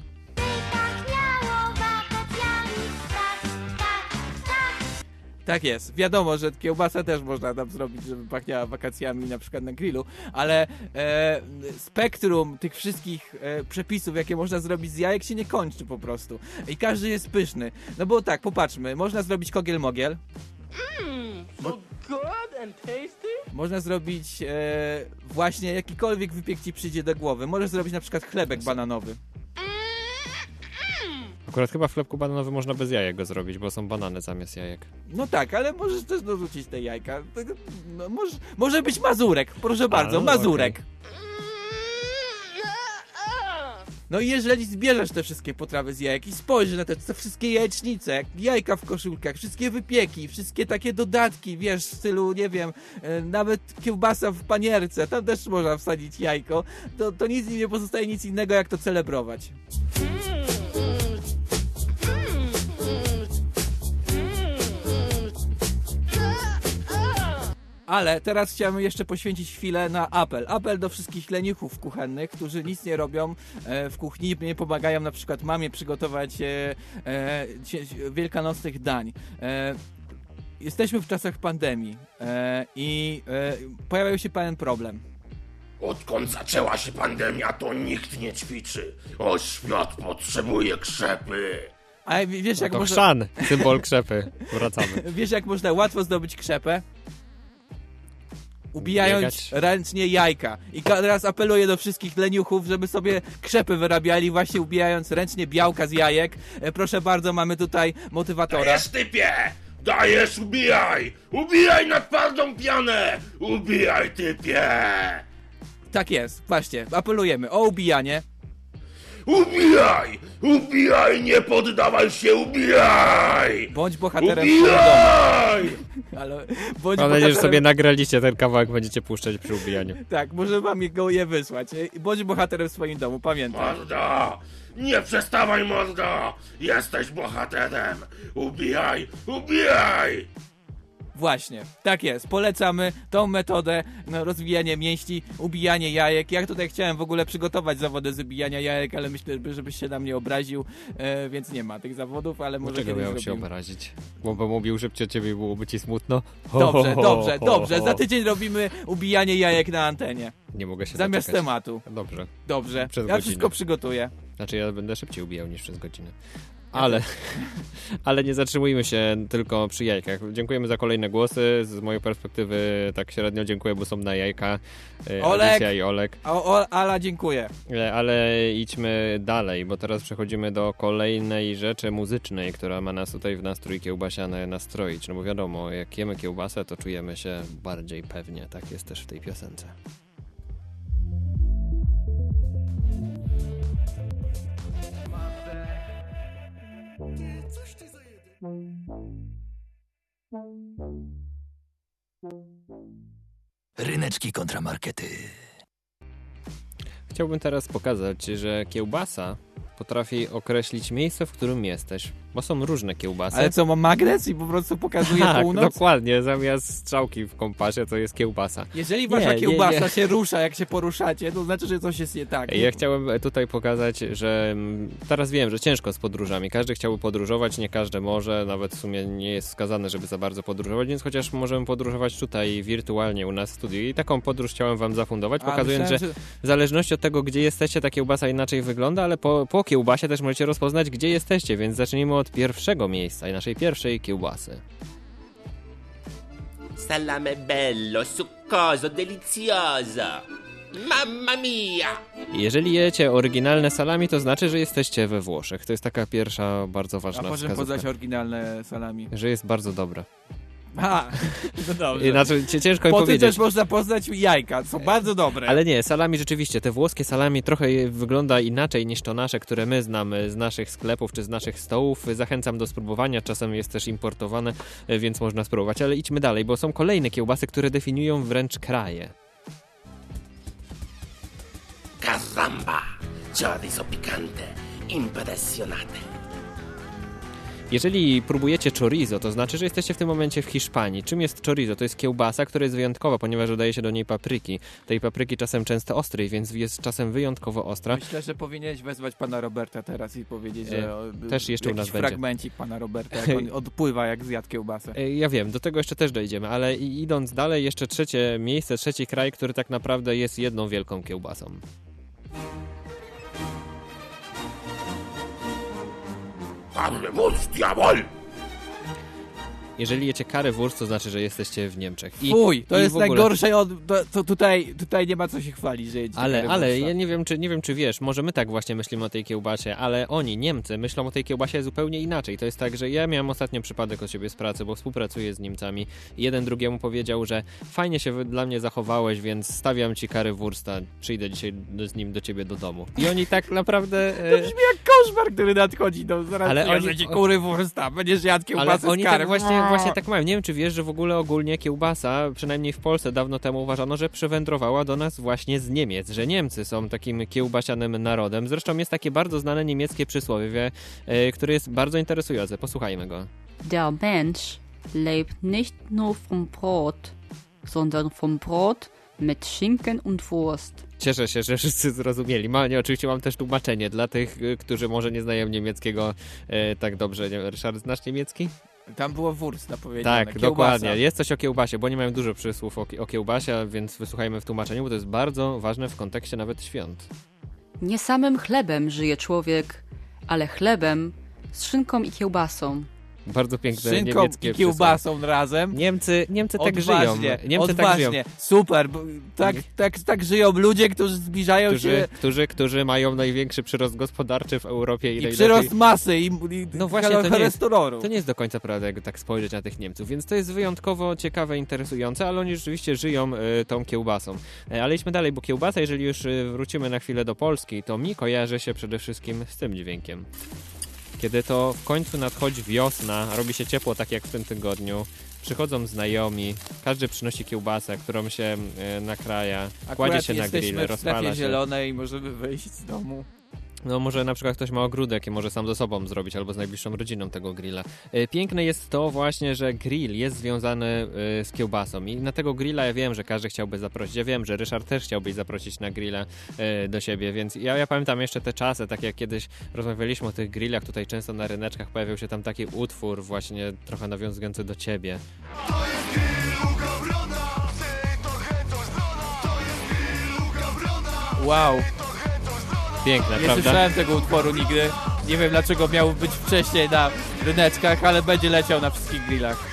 Speaker 18: Tak.
Speaker 2: Jest. Wiadomo, że kiełbasa też można tam zrobić, żeby pachniała wakacjami na przykład na grillu, ale e, spektrum tych wszystkich e, przepisów, jakie można zrobić z jajek się nie kończy po prostu. I każdy jest pyszny. No bo tak, popatrzmy, można zrobić kogiel-mogiel,
Speaker 17: Mmm, so good and tasty.
Speaker 2: można zrobić e, właśnie jakikolwiek wypiek ci przyjdzie do głowy. Możesz zrobić na przykład chlebek bananowy.
Speaker 3: Akurat chyba w chlebku bananowym można bez jajek go zrobić, bo są banany zamiast jajek.
Speaker 2: No tak, ale możesz też dorzucić te jajka. No, może, może być mazurek, proszę bardzo,
Speaker 3: no,
Speaker 2: mazurek. No i jeżeli zbierzesz te wszystkie potrawy z jajek i spojrzysz na te, te wszystkie jajecznice, jak jajka w koszulkach, wszystkie wypieki, wszystkie takie dodatki, wiesz, w stylu, nie wiem, e, nawet kiełbasa w panierce, tam też można wsadzić jajko, to, to nic nie pozostaje nic innego, jak to celebrować. Ale teraz chciałem jeszcze poświęcić chwilę na apel. Apel do wszystkich leniuchów kuchennych, którzy nic nie robią e, w kuchni, nie pomagają na przykład mamie przygotować e, e, wielkanocnych dań. Jesteśmy w czasach pandemii e, i e, pojawił się pewien problem.
Speaker 9: Odkąd zaczęła się pandemia, to nikt nie ćwiczy. O, świat potrzebuje krzepy.
Speaker 2: A wiesz,
Speaker 3: No
Speaker 2: jak
Speaker 3: to
Speaker 2: można...
Speaker 3: chrzan, symbol krzepy. Wracamy.
Speaker 2: Wiesz, jak można łatwo zdobyć krzepę? Ubijając
Speaker 3: Biegać.
Speaker 2: ręcznie jajka. I teraz apeluję do wszystkich leniuchów, żeby sobie krzepy wyrabiali, właśnie ubijając ręcznie białka z jajek. E, proszę bardzo, mamy tutaj motywatora.
Speaker 9: Dajesz typie! Dajesz, ubijaj! Ubijaj na twardą pianę! Ubijaj typie!
Speaker 2: Tak jest, właśnie, apelujemy o ubijanie.
Speaker 9: Ubijaj! Ubijaj! Nie poddawaj się! Ubijaj!
Speaker 2: Bądź bohaterem w swoim domu.
Speaker 9: Ubijaj!
Speaker 2: Ale bądź
Speaker 3: Mam nadzieję, że sobie nagraliście ten kawałek, będziecie puszczać przy ubijaniu.
Speaker 2: Tak, może wam go je wysłać. Bądź bohaterem w swoim domu, pamiętaj.
Speaker 9: Morda! Nie przestawaj, morda! Jesteś bohaterem! Ubijaj! Ubijaj!
Speaker 2: Właśnie, tak jest. Polecamy tą metodę no, rozwijania mięśni, ubijanie jajek. Ja tutaj chciałem w ogóle przygotować zawody z ubijania jajek, ale myślę, żeby- żebyś się na mnie obraził, e, więc nie ma tych zawodów, ale może
Speaker 3: Dlaczego
Speaker 2: kiedyś
Speaker 3: miałem się obrazić? Bo bym mówił szybciej ciebie i byłoby ci smutno. Ho,
Speaker 2: Dobrze,
Speaker 3: ho,
Speaker 2: dobrze,
Speaker 3: ho,
Speaker 2: dobrze. Za tydzień robimy ubijanie jajek na antenie.
Speaker 3: Nie mogę się
Speaker 2: Zamiast
Speaker 3: doczekać.
Speaker 2: tematu.
Speaker 3: Dobrze.
Speaker 2: Dobrze.
Speaker 3: Przez
Speaker 2: ja
Speaker 3: godzinę.
Speaker 2: wszystko przygotuję.
Speaker 3: Znaczy ja będę szybciej ubijał niż przez godzinę. Ale, ale nie zatrzymujmy się tylko przy jajkach. Dziękujemy za kolejne głosy. Z mojej perspektywy tak średnio dziękuję, bo są na jajka. e,
Speaker 2: Olek!
Speaker 3: Alicja i Olek.
Speaker 2: O, o, Ala, dziękuję.
Speaker 3: E, Ale idźmy dalej, bo teraz przechodzimy do kolejnej rzeczy muzycznej, która ma nas tutaj w nastrój kiełbasiany nastroić. No bo wiadomo, jak jemy kiełbasę, to czujemy się bardziej pewnie. Tak jest też w tej piosence.
Speaker 1: Ryneczki kontramarkety.
Speaker 3: Chciałbym teraz pokazać, że kiełbasa potrafi określić miejsce, w którym jesteś. Bo są różne kiełbasy.
Speaker 2: Ale co, mam magnes i po prostu pokazuje
Speaker 3: tak,
Speaker 2: północ?
Speaker 3: dokładnie. Zamiast strzałki w kompasie to jest kiełbasa.
Speaker 2: Jeżeli
Speaker 3: Nie,
Speaker 2: wasza
Speaker 3: nie,
Speaker 2: kiełbasa
Speaker 3: nie.
Speaker 2: się rusza, jak się poruszacie, to znaczy, że coś jest nie tak.
Speaker 3: Ja chciałem tutaj pokazać, że mm, teraz wiem, że ciężko z podróżami. Każdy chciałby podróżować, nie każdy może, nawet w sumie nie jest wskazane, żeby za bardzo podróżować, więc chociaż możemy podróżować tutaj wirtualnie u nas w studiu. I taką podróż chciałem wam zafundować,
Speaker 2: A,
Speaker 3: pokazując, że
Speaker 2: myślałem,
Speaker 3: w zależności od tego, gdzie jesteście, ta kiełbasa inaczej wygląda, ale po, po kiełbasie też możecie rozpoznać, gdzie jesteście, więc zacznijmy od pierwszego miejsca i naszej pierwszej kiełbasy.
Speaker 19: Salame bello, succoso, delizioso. Mamma mia!
Speaker 3: Jeżeli jecie oryginalne salami, to znaczy, że jesteście we Włoszech. To jest taka pierwsza bardzo
Speaker 2: A
Speaker 3: ważna
Speaker 2: możemy
Speaker 3: wskazówka.
Speaker 2: poznać oryginalne salami.
Speaker 3: Że jest bardzo dobre.
Speaker 2: A, no dobrze.
Speaker 3: Cie- ciężko mi
Speaker 2: Po
Speaker 3: powiedzieć.
Speaker 2: też można poznać jajka, są bardzo dobre.
Speaker 3: Ale nie, salami rzeczywiście, te włoskie salami trochę wygląda inaczej niż to nasze, które my znamy z naszych sklepów czy z naszych stołów. Zachęcam do spróbowania, czasem jest też importowane, e, więc można spróbować. Ale idźmy dalej, bo są kolejne kiełbasy, które definiują wręcz kraje.
Speaker 19: Caramba! Chorizo picante, impressionante.
Speaker 3: Jeżeli próbujecie chorizo, to znaczy, że jesteście w tym momencie w Hiszpanii. Czym jest chorizo? To jest kiełbasa, która jest wyjątkowa, ponieważ dodaje się do niej papryki. Tej papryki czasem często ostrej, więc jest czasem wyjątkowo ostra.
Speaker 2: Myślę, że powinieneś wezwać pana Roberta teraz i powiedzieć, że
Speaker 3: E,
Speaker 2: o,
Speaker 3: też jeszcze u nas będzie.
Speaker 2: fragmencik pana Roberta, jak on odpływa, jak zjadł kiełbasę.
Speaker 3: E, Ja wiem, do tego jeszcze też dojdziemy, ale idąc dalej, jeszcze trzecie miejsce, trzeci kraj, który tak naprawdę jest jedną wielką kiełbasą.
Speaker 19: ¡Hablemos, diabol!
Speaker 3: Jeżeli jecie currywurst, to znaczy, że jesteście w Niemczech.
Speaker 2: Fuj, to
Speaker 3: i
Speaker 2: jest
Speaker 3: ogóle-
Speaker 2: najgorsze, od, to, to tutaj, tutaj nie ma co się chwalić, że jedziecie
Speaker 3: Ale, ale ja nie wiem, czy, nie wiem, czy wiesz, może my tak właśnie myślimy o tej kiełbasie, ale oni, Niemcy, myślą o tej kiełbasie zupełnie inaczej. To jest tak, że ja miałem ostatnio przypadek od siebie z pracy, bo współpracuję z Niemcami. Jeden drugiemu powiedział, że fajnie się dla mnie zachowałeś, więc stawiam ci currywursta, przyjdę dzisiaj z nim do ciebie do domu. I oni tak naprawdę...
Speaker 2: To
Speaker 3: e,
Speaker 2: brzmi jak koszmar, który nadchodzi, no zaraz
Speaker 3: Ale
Speaker 2: ale
Speaker 3: oni-
Speaker 2: oni... ci currywursta, będziesz jadł
Speaker 3: Ale
Speaker 2: kiełbasę
Speaker 3: oni
Speaker 2: z
Speaker 3: tak
Speaker 2: karem.
Speaker 3: Właśnie, właśnie tak mają. Nie wiem, czy wiesz, że w ogóle ogólnie kiełbasa, przynajmniej w Polsce dawno temu uważano, że przywędrowała do nas właśnie z Niemiec, że Niemcy są takim kiełbasianym narodem. Zresztą jest takie bardzo znane niemieckie przysłowie, e, które jest bardzo interesujące. Posłuchajmy go.
Speaker 20: Der Mensch lebt nicht nur vom Brot, sondern vom Brot mit Schinken und Wurst.
Speaker 3: Cieszę się, że wszyscy zrozumieli. Ma, nie, oczywiście mam też tłumaczenie dla tych, którzy może nie znają niemieckiego e, tak dobrze. Nie, Ryszard, znasz niemiecki?
Speaker 2: Tam było wursta powiedziane,
Speaker 3: Tak,
Speaker 2: kiełbasa.
Speaker 3: dokładnie. Jest coś o kiełbasie, bo nie mają dużo przysłów o, o kiełbasie, więc wysłuchajmy w tłumaczeniu, bo to jest bardzo ważne w kontekście nawet świąt.
Speaker 20: Nie samym chlebem żyje człowiek, ale chlebem z szynką i kiełbasą.
Speaker 3: Bardzo piękne
Speaker 2: Szynką
Speaker 3: niemieckie
Speaker 2: i kiełbasą razem.
Speaker 3: Niemcy, Niemcy tak
Speaker 2: Odważnie,
Speaker 3: żyją. Niemcy
Speaker 2: odważnie.
Speaker 3: tak żyją.
Speaker 2: Super, tak, tak, tak żyją ludzie, którzy zbliżają
Speaker 3: Którzy,
Speaker 2: się
Speaker 3: którzy, którzy mają największy przyrost gospodarczy w Europie i,
Speaker 2: i
Speaker 3: najlepiej...
Speaker 2: przyrost masy i, i
Speaker 3: No właśnie, to nie, jest, to nie jest do końca prawda, jak tak spojrzeć na tych Niemców, więc to jest wyjątkowo ciekawe, interesujące, ale oni rzeczywiście żyją y, tą kiełbasą. E, ale idźmy dalej, bo kiełbasa, jeżeli już y, wrócimy na chwilę do Polski, to mi kojarzy się przede wszystkim z tym dźwiękiem. Kiedy to w końcu nadchodzi wiosna, robi się ciepło, tak jak w tym tygodniu, przychodzą znajomi, każdy przynosi kiełbasę, którą się y, nakraja, kładzie
Speaker 2: Akurat
Speaker 3: się na grill,
Speaker 2: w
Speaker 3: rozpala
Speaker 2: strefie
Speaker 3: się.
Speaker 2: zielonej i możemy wyjść z domu.
Speaker 3: No może na przykład ktoś ma ogródek i może sam ze sobą zrobić albo z najbliższą rodziną tego grilla. E, Piękne jest to właśnie, że grill jest związany e, z kiełbasą i na tego grilla ja wiem, że każdy chciałby zaprosić. Ja wiem, że Ryszard też chciałby zaprosić na grilla e, do siebie, więc ja, ja pamiętam jeszcze te czasy, tak jak kiedyś rozmawialiśmy o tych grillach, tutaj często na ryneczkach pojawiał się tam taki utwór właśnie trochę nawiązujący do ciebie.
Speaker 2: Wow,
Speaker 3: Piękne,
Speaker 2: nie
Speaker 3: prawda?
Speaker 2: słyszałem tego utworu nigdy. Nie wiem dlaczego miał być wcześniej na ryneczkach, ale będzie leciał na wszystkich grillach.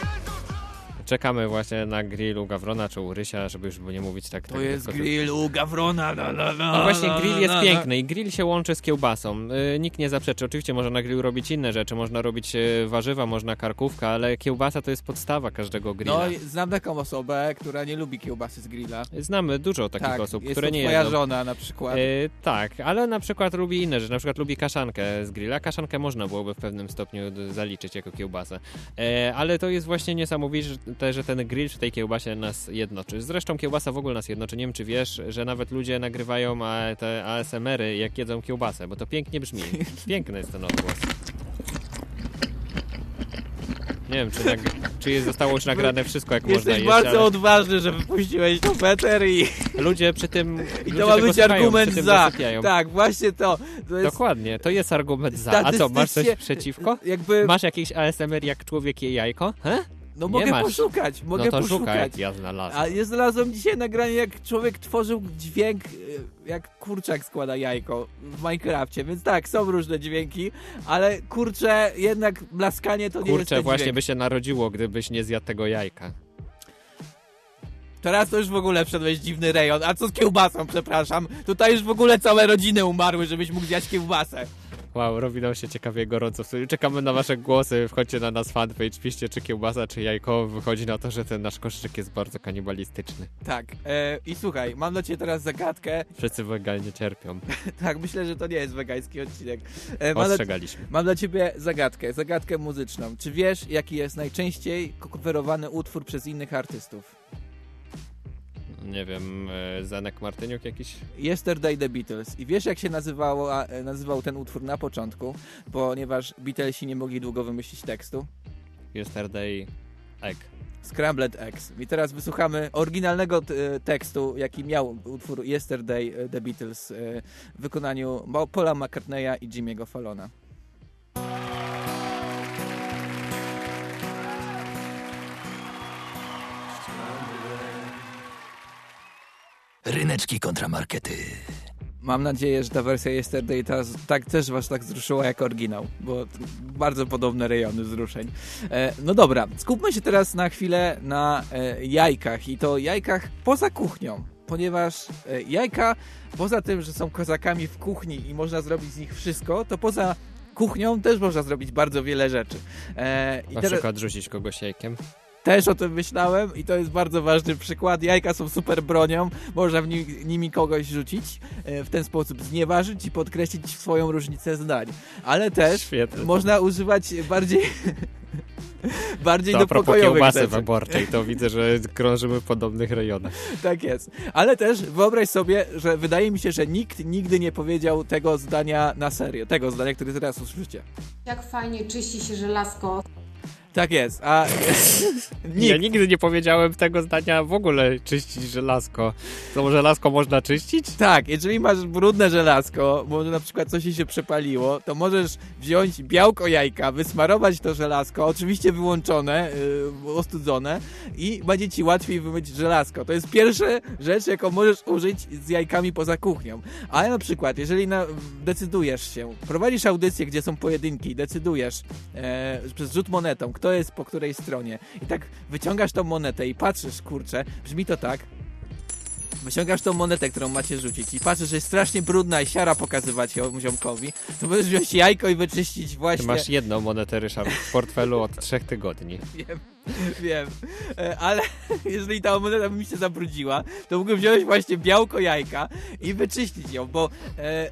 Speaker 3: Czekamy właśnie na grillu Gawrona czy u Rysia, żeby już nie mówić tak.
Speaker 2: To
Speaker 3: tak
Speaker 2: jest
Speaker 3: tylko-
Speaker 2: grill u Gawrona, la, la, la,
Speaker 3: No właśnie, grill jest piękny i grill się łączy z kiełbasą. Yy, nikt nie zaprzeczy. Oczywiście można na grillu robić inne rzeczy, można robić yy, warzywa, można karkówka, ale kiełbasa to jest podstawa każdego grilla.
Speaker 2: No, znam taką osobę, która nie lubi kiełbasy z grilla.
Speaker 3: Znamy dużo takich
Speaker 2: tak,
Speaker 3: osób, które nie
Speaker 2: twoja
Speaker 3: jedzą.
Speaker 2: żona na przykład.
Speaker 3: Yy, tak, ale na przykład lubi inne rzeczy, na przykład lubi kaszankę z grilla. Kaszankę można byłoby w pewnym stopniu zaliczyć jako kiełbasę. Yy, ale to jest właśnie niesamowite, że ten grill przy tej kiełbasie nas jednoczy. Zresztą kiełbasa w ogóle nas jednoczy. Nie wiem, czy wiesz, że nawet ludzie nagrywają te ASMR-y, jak jedzą kiełbasę, bo to pięknie brzmi. Piękny jest ten odgłos. Nie wiem, czy, nag- czy jest, zostało już nagrane wszystko, jak można
Speaker 2: Jesteś
Speaker 3: jeść,
Speaker 2: bardzo
Speaker 3: ale
Speaker 2: odważny, że wypuściłeś to Peter i,
Speaker 3: ludzie przy tym
Speaker 2: i to ma być
Speaker 3: słuchają,
Speaker 2: argument za. Tak, właśnie to. to jest
Speaker 3: Dokładnie, to jest argument za. A co, masz coś przeciwko?
Speaker 2: Jakby,
Speaker 3: Masz jakiś ASMR jak człowiek je jajko? He?
Speaker 2: No
Speaker 3: nie
Speaker 2: mogę
Speaker 3: masz.
Speaker 2: poszukać, mogę
Speaker 3: no to
Speaker 2: poszukać.
Speaker 3: szukaj, ja znalazłem.
Speaker 2: A ja znalazłem dzisiaj nagranie, jak człowiek tworzył dźwięk, y, jak kurczak składa jajko w Minecrafcie, więc tak, są różne dźwięki, ale kurczę, jednak blaskanie to nie jest
Speaker 3: Kurczę, właśnie
Speaker 2: dźwięk.
Speaker 3: by się narodziło, gdybyś nie zjadł tego jajka.
Speaker 2: Teraz to już w ogóle wszedłeś w dziwny rejon. A co z kiełbasą, przepraszam? Tutaj już w ogóle całe rodziny umarły, żebyś mógł zjać kiełbasę.
Speaker 3: Wow, robi nam się ciekawie gorąco. Czekamy na wasze głosy, wchodźcie na nas fanpage, piszcie czy kiełbasa, czy jajko. Wychodzi na to, że ten nasz koszyczek jest bardzo kanibalistyczny.
Speaker 2: Tak. E, I słuchaj, mam dla ciebie teraz zagadkę.
Speaker 3: Wszyscy wegalnie cierpią.
Speaker 2: tak, myślę, że to nie jest wegański odcinek. E, mam, dla,
Speaker 3: Ostrzegaliśmy.
Speaker 2: mam dla ciebie zagadkę, zagadkę muzyczną. Czy wiesz, jaki jest najczęściej coverowany utwór przez innych artystów?
Speaker 3: Nie wiem, e, Zenek Martyniuk jakiś?
Speaker 2: Yesterday The Beatles. I wiesz, jak się nazywało, e, nazywał ten utwór na początku? Ponieważ Beatlesi nie mogli długo wymyślić tekstu.
Speaker 3: Yesterday Egg.
Speaker 2: Scrambled Eggs. I teraz wysłuchamy oryginalnego t- tekstu, jaki miał utwór Yesterday e, The Beatles e, w wykonaniu Paula McCartneya i Jimmy'ego Fallona.
Speaker 1: Ryneczki kontramarkety.
Speaker 2: Mam nadzieję, że ta wersja Yesterday ta, tak też was tak wzruszyła jak oryginał, bo bardzo podobne rejony wzruszeń. E, no dobra, skupmy się teraz na chwilę na e, jajkach i to jajkach poza kuchnią, ponieważ e, jajka poza tym, że są kozakami w kuchni i można zrobić z nich wszystko, to poza kuchnią też można zrobić bardzo wiele rzeczy. E, i
Speaker 3: Na
Speaker 2: teraz-
Speaker 3: przykład rzucić kogoś jajkiem.
Speaker 2: Też o tym myślałem i to jest bardzo ważny przykład. Jajka są super bronią, można w ni nimi kogoś rzucić, e, w ten sposób znieważyć i podkreślić swoją różnicę zdań. Ale też
Speaker 3: Świetne.
Speaker 2: można używać bardziej bardziej
Speaker 3: To a propos kiełbasy
Speaker 2: rzeczy.
Speaker 3: wyborczej, to widzę, że krążymy w podobnych rejonach.
Speaker 2: Tak jest. Ale też wyobraź sobie, że wydaje mi się, że nikt nigdy nie powiedział tego zdania na serio. Tego zdania, które teraz usłyszycie.
Speaker 21: Jak fajnie czyści się żelazko.
Speaker 2: Tak jest, a
Speaker 3: Ja nigdy nie powiedziałem tego zdania w ogóle czyścić żelazko. To żelazko można czyścić?
Speaker 2: Tak, jeżeli masz brudne żelazko, może na przykład coś się przepaliło, to możesz wziąć białko jajka, wysmarować to żelazko, oczywiście wyłączone, yy, ostudzone i będzie ci łatwiej wymyć żelazko. To jest pierwsza rzecz, jaką możesz użyć z jajkami poza kuchnią. Ale na przykład, jeżeli na, decydujesz się, prowadzisz audycję, gdzie są pojedynki, decydujesz e, przez rzut monetą, kto jest po której stronie. I tak wyciągasz tą monetę i patrzysz, kurczę, brzmi to tak, wyciągasz tą monetę, którą macie rzucić i patrzysz, że jest strasznie brudna i siara pokazywać ją ziomkowi, to możesz wziąć jajko i wyczyścić
Speaker 3: Ty
Speaker 2: właśnie...
Speaker 3: masz jedną monetę, Ryszard, w portfelu od trzech tygodni.
Speaker 2: Wiem, wiem, E, ale jeżeli ta moneta by mi się zabrudziła, to mógłbym wziąć właśnie białko jajka i wyczyścić ją, bo e, e,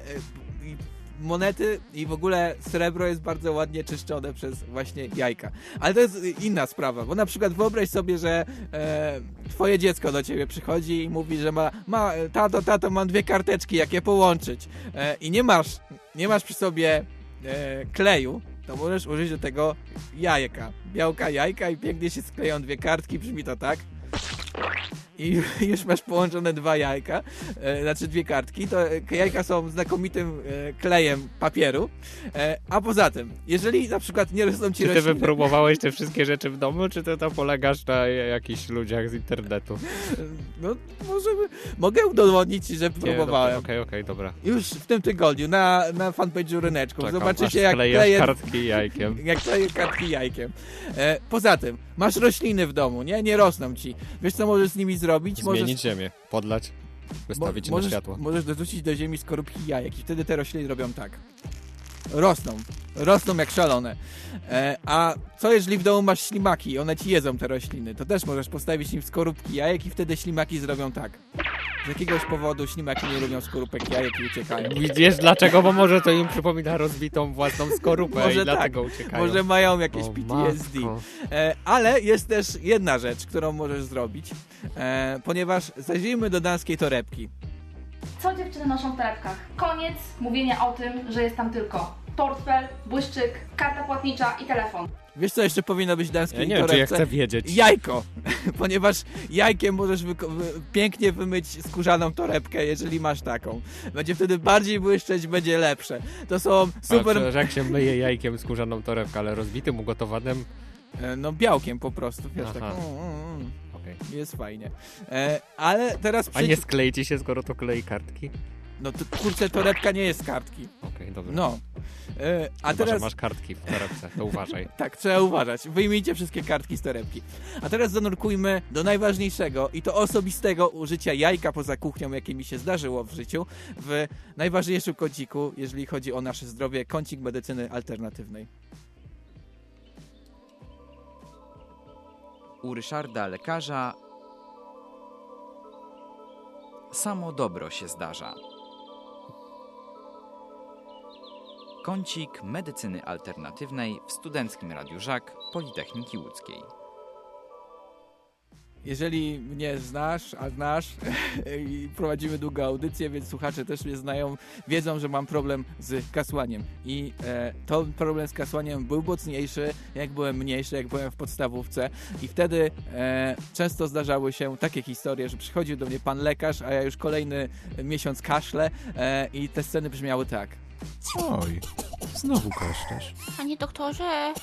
Speaker 2: monety i w ogóle srebro jest bardzo ładnie czyszczone przez właśnie jajka. Ale to jest inna sprawa, bo na przykład wyobraź sobie, że e, twoje dziecko do ciebie przychodzi i mówi, że ma, ma tato, tato, mam dwie karteczki, jak je połączyć e, i nie masz, nie masz przy sobie e, kleju, to możesz użyć do tego jajka. Białka jajka i pięknie się skleją dwie kartki, brzmi to tak. I już masz połączone dwa jajka, e, znaczy dwie kartki. To e, jajka są znakomitym e, klejem papieru. A poza tym, jeżeli na przykład nie rosną ci
Speaker 3: Czy ty
Speaker 2: rośliny...
Speaker 3: wypróbowałeś te wszystkie rzeczy w domu, czy ty to polegasz na jakichś ludziach z internetu?
Speaker 2: No, może mogę udowodnić ci, że
Speaker 3: Nie,
Speaker 2: próbowałem.
Speaker 3: Okej, okej, dobra.
Speaker 2: Już w tym tygodniu na, na fanpage'u Ryneczków.
Speaker 3: Czekam,
Speaker 2: Zobaczycie jak kleję...
Speaker 3: kartki jajkiem.
Speaker 2: Jak kleję kartki jajkiem. Poza tym, masz rośliny w domu, nie? Nie rosną ci. Wiesz co możesz z nimi zrobić?
Speaker 3: Zmienić
Speaker 2: możesz...
Speaker 3: ziemię, podlać, wystawić
Speaker 2: Mo-
Speaker 3: na
Speaker 2: możesz,
Speaker 3: światło.
Speaker 2: Możesz dorzucić do ziemi skorupki jajek i wtedy te rośliny robią tak. Rosną. Rosną jak szalone. E, a co jeżeli w domu masz ślimaki one ci jedzą te rośliny? To też możesz postawić im skorupki jajek i wtedy ślimaki zrobią tak. Z jakiegoś powodu ślimaki nie lubią skorupek jajek i uciekają.
Speaker 3: Widzisz dlaczego? Bo może to im przypomina rozbitą własną skorupę
Speaker 2: Może
Speaker 3: i dlatego
Speaker 2: tak,
Speaker 3: uciekają.
Speaker 2: Może mają jakieś
Speaker 3: O,
Speaker 2: PTSD. E, ale jest też jedna rzecz, którą możesz zrobić, e, ponieważ zajrzyjmy do danskiej torebki.
Speaker 22: Co dziewczyny noszą w torebkach? Koniec mówienia o tym, że jest tam tylko portfel, błyszczyk, karta płatnicza i telefon.
Speaker 2: Wiesz co jeszcze powinno być w danskiej
Speaker 3: Ja nie wiem, czy ja chcę wiedzieć.
Speaker 2: Jajko! Ponieważ jajkiem możesz wy- pięknie wymyć skórzaną torebkę, jeżeli masz taką. Będzie wtedy bardziej błyszczeć, będzie lepsze. To są
Speaker 3: Ale
Speaker 2: super...
Speaker 3: przecież jak się myje jajkiem skórzaną torebkę, ale rozbitym, ugotowanym...
Speaker 2: E, No białkiem po prostu, wiesz, tak.
Speaker 3: Aha.
Speaker 2: mm, mm, mm. Jest fajnie. E, ale teraz
Speaker 3: A nie ci się, skoro to klei kartki?
Speaker 2: No to kurczę, torebka nie jest kartki.
Speaker 3: Okej, dobra.
Speaker 2: No. E, a
Speaker 3: Chyba,
Speaker 2: teraz...
Speaker 3: że masz kartki w torebce, to uważaj.
Speaker 2: tak, trzeba uważać. Wyjmijcie wszystkie kartki z torebki. A teraz zanurkujmy do najważniejszego i to osobistego użycia jajka poza kuchnią, jakie mi się zdarzyło w życiu, w najważniejszym kąciku, jeżeli chodzi o nasze zdrowie, kącik medycyny alternatywnej.
Speaker 23: U Ryszarda lekarza samo dobro się zdarza. Kącik medycyny alternatywnej w Studenckim Radiu Żak Politechniki Łódzkiej.
Speaker 2: Jeżeli mnie znasz, a znasz, i prowadzimy długą audycję, więc słuchacze też mnie znają, wiedzą, że mam problem z kasłaniem. I e, to problem z kasłaniem był mocniejszy, jak byłem mniejszy, jak byłem w podstawówce. I wtedy e, często zdarzały się takie historie, że przychodził do mnie pan lekarz, a ja już kolejny miesiąc kaszlę e, i te sceny brzmiały tak.
Speaker 24: Oj, znowu kaszlesz.
Speaker 18: Panie doktorze,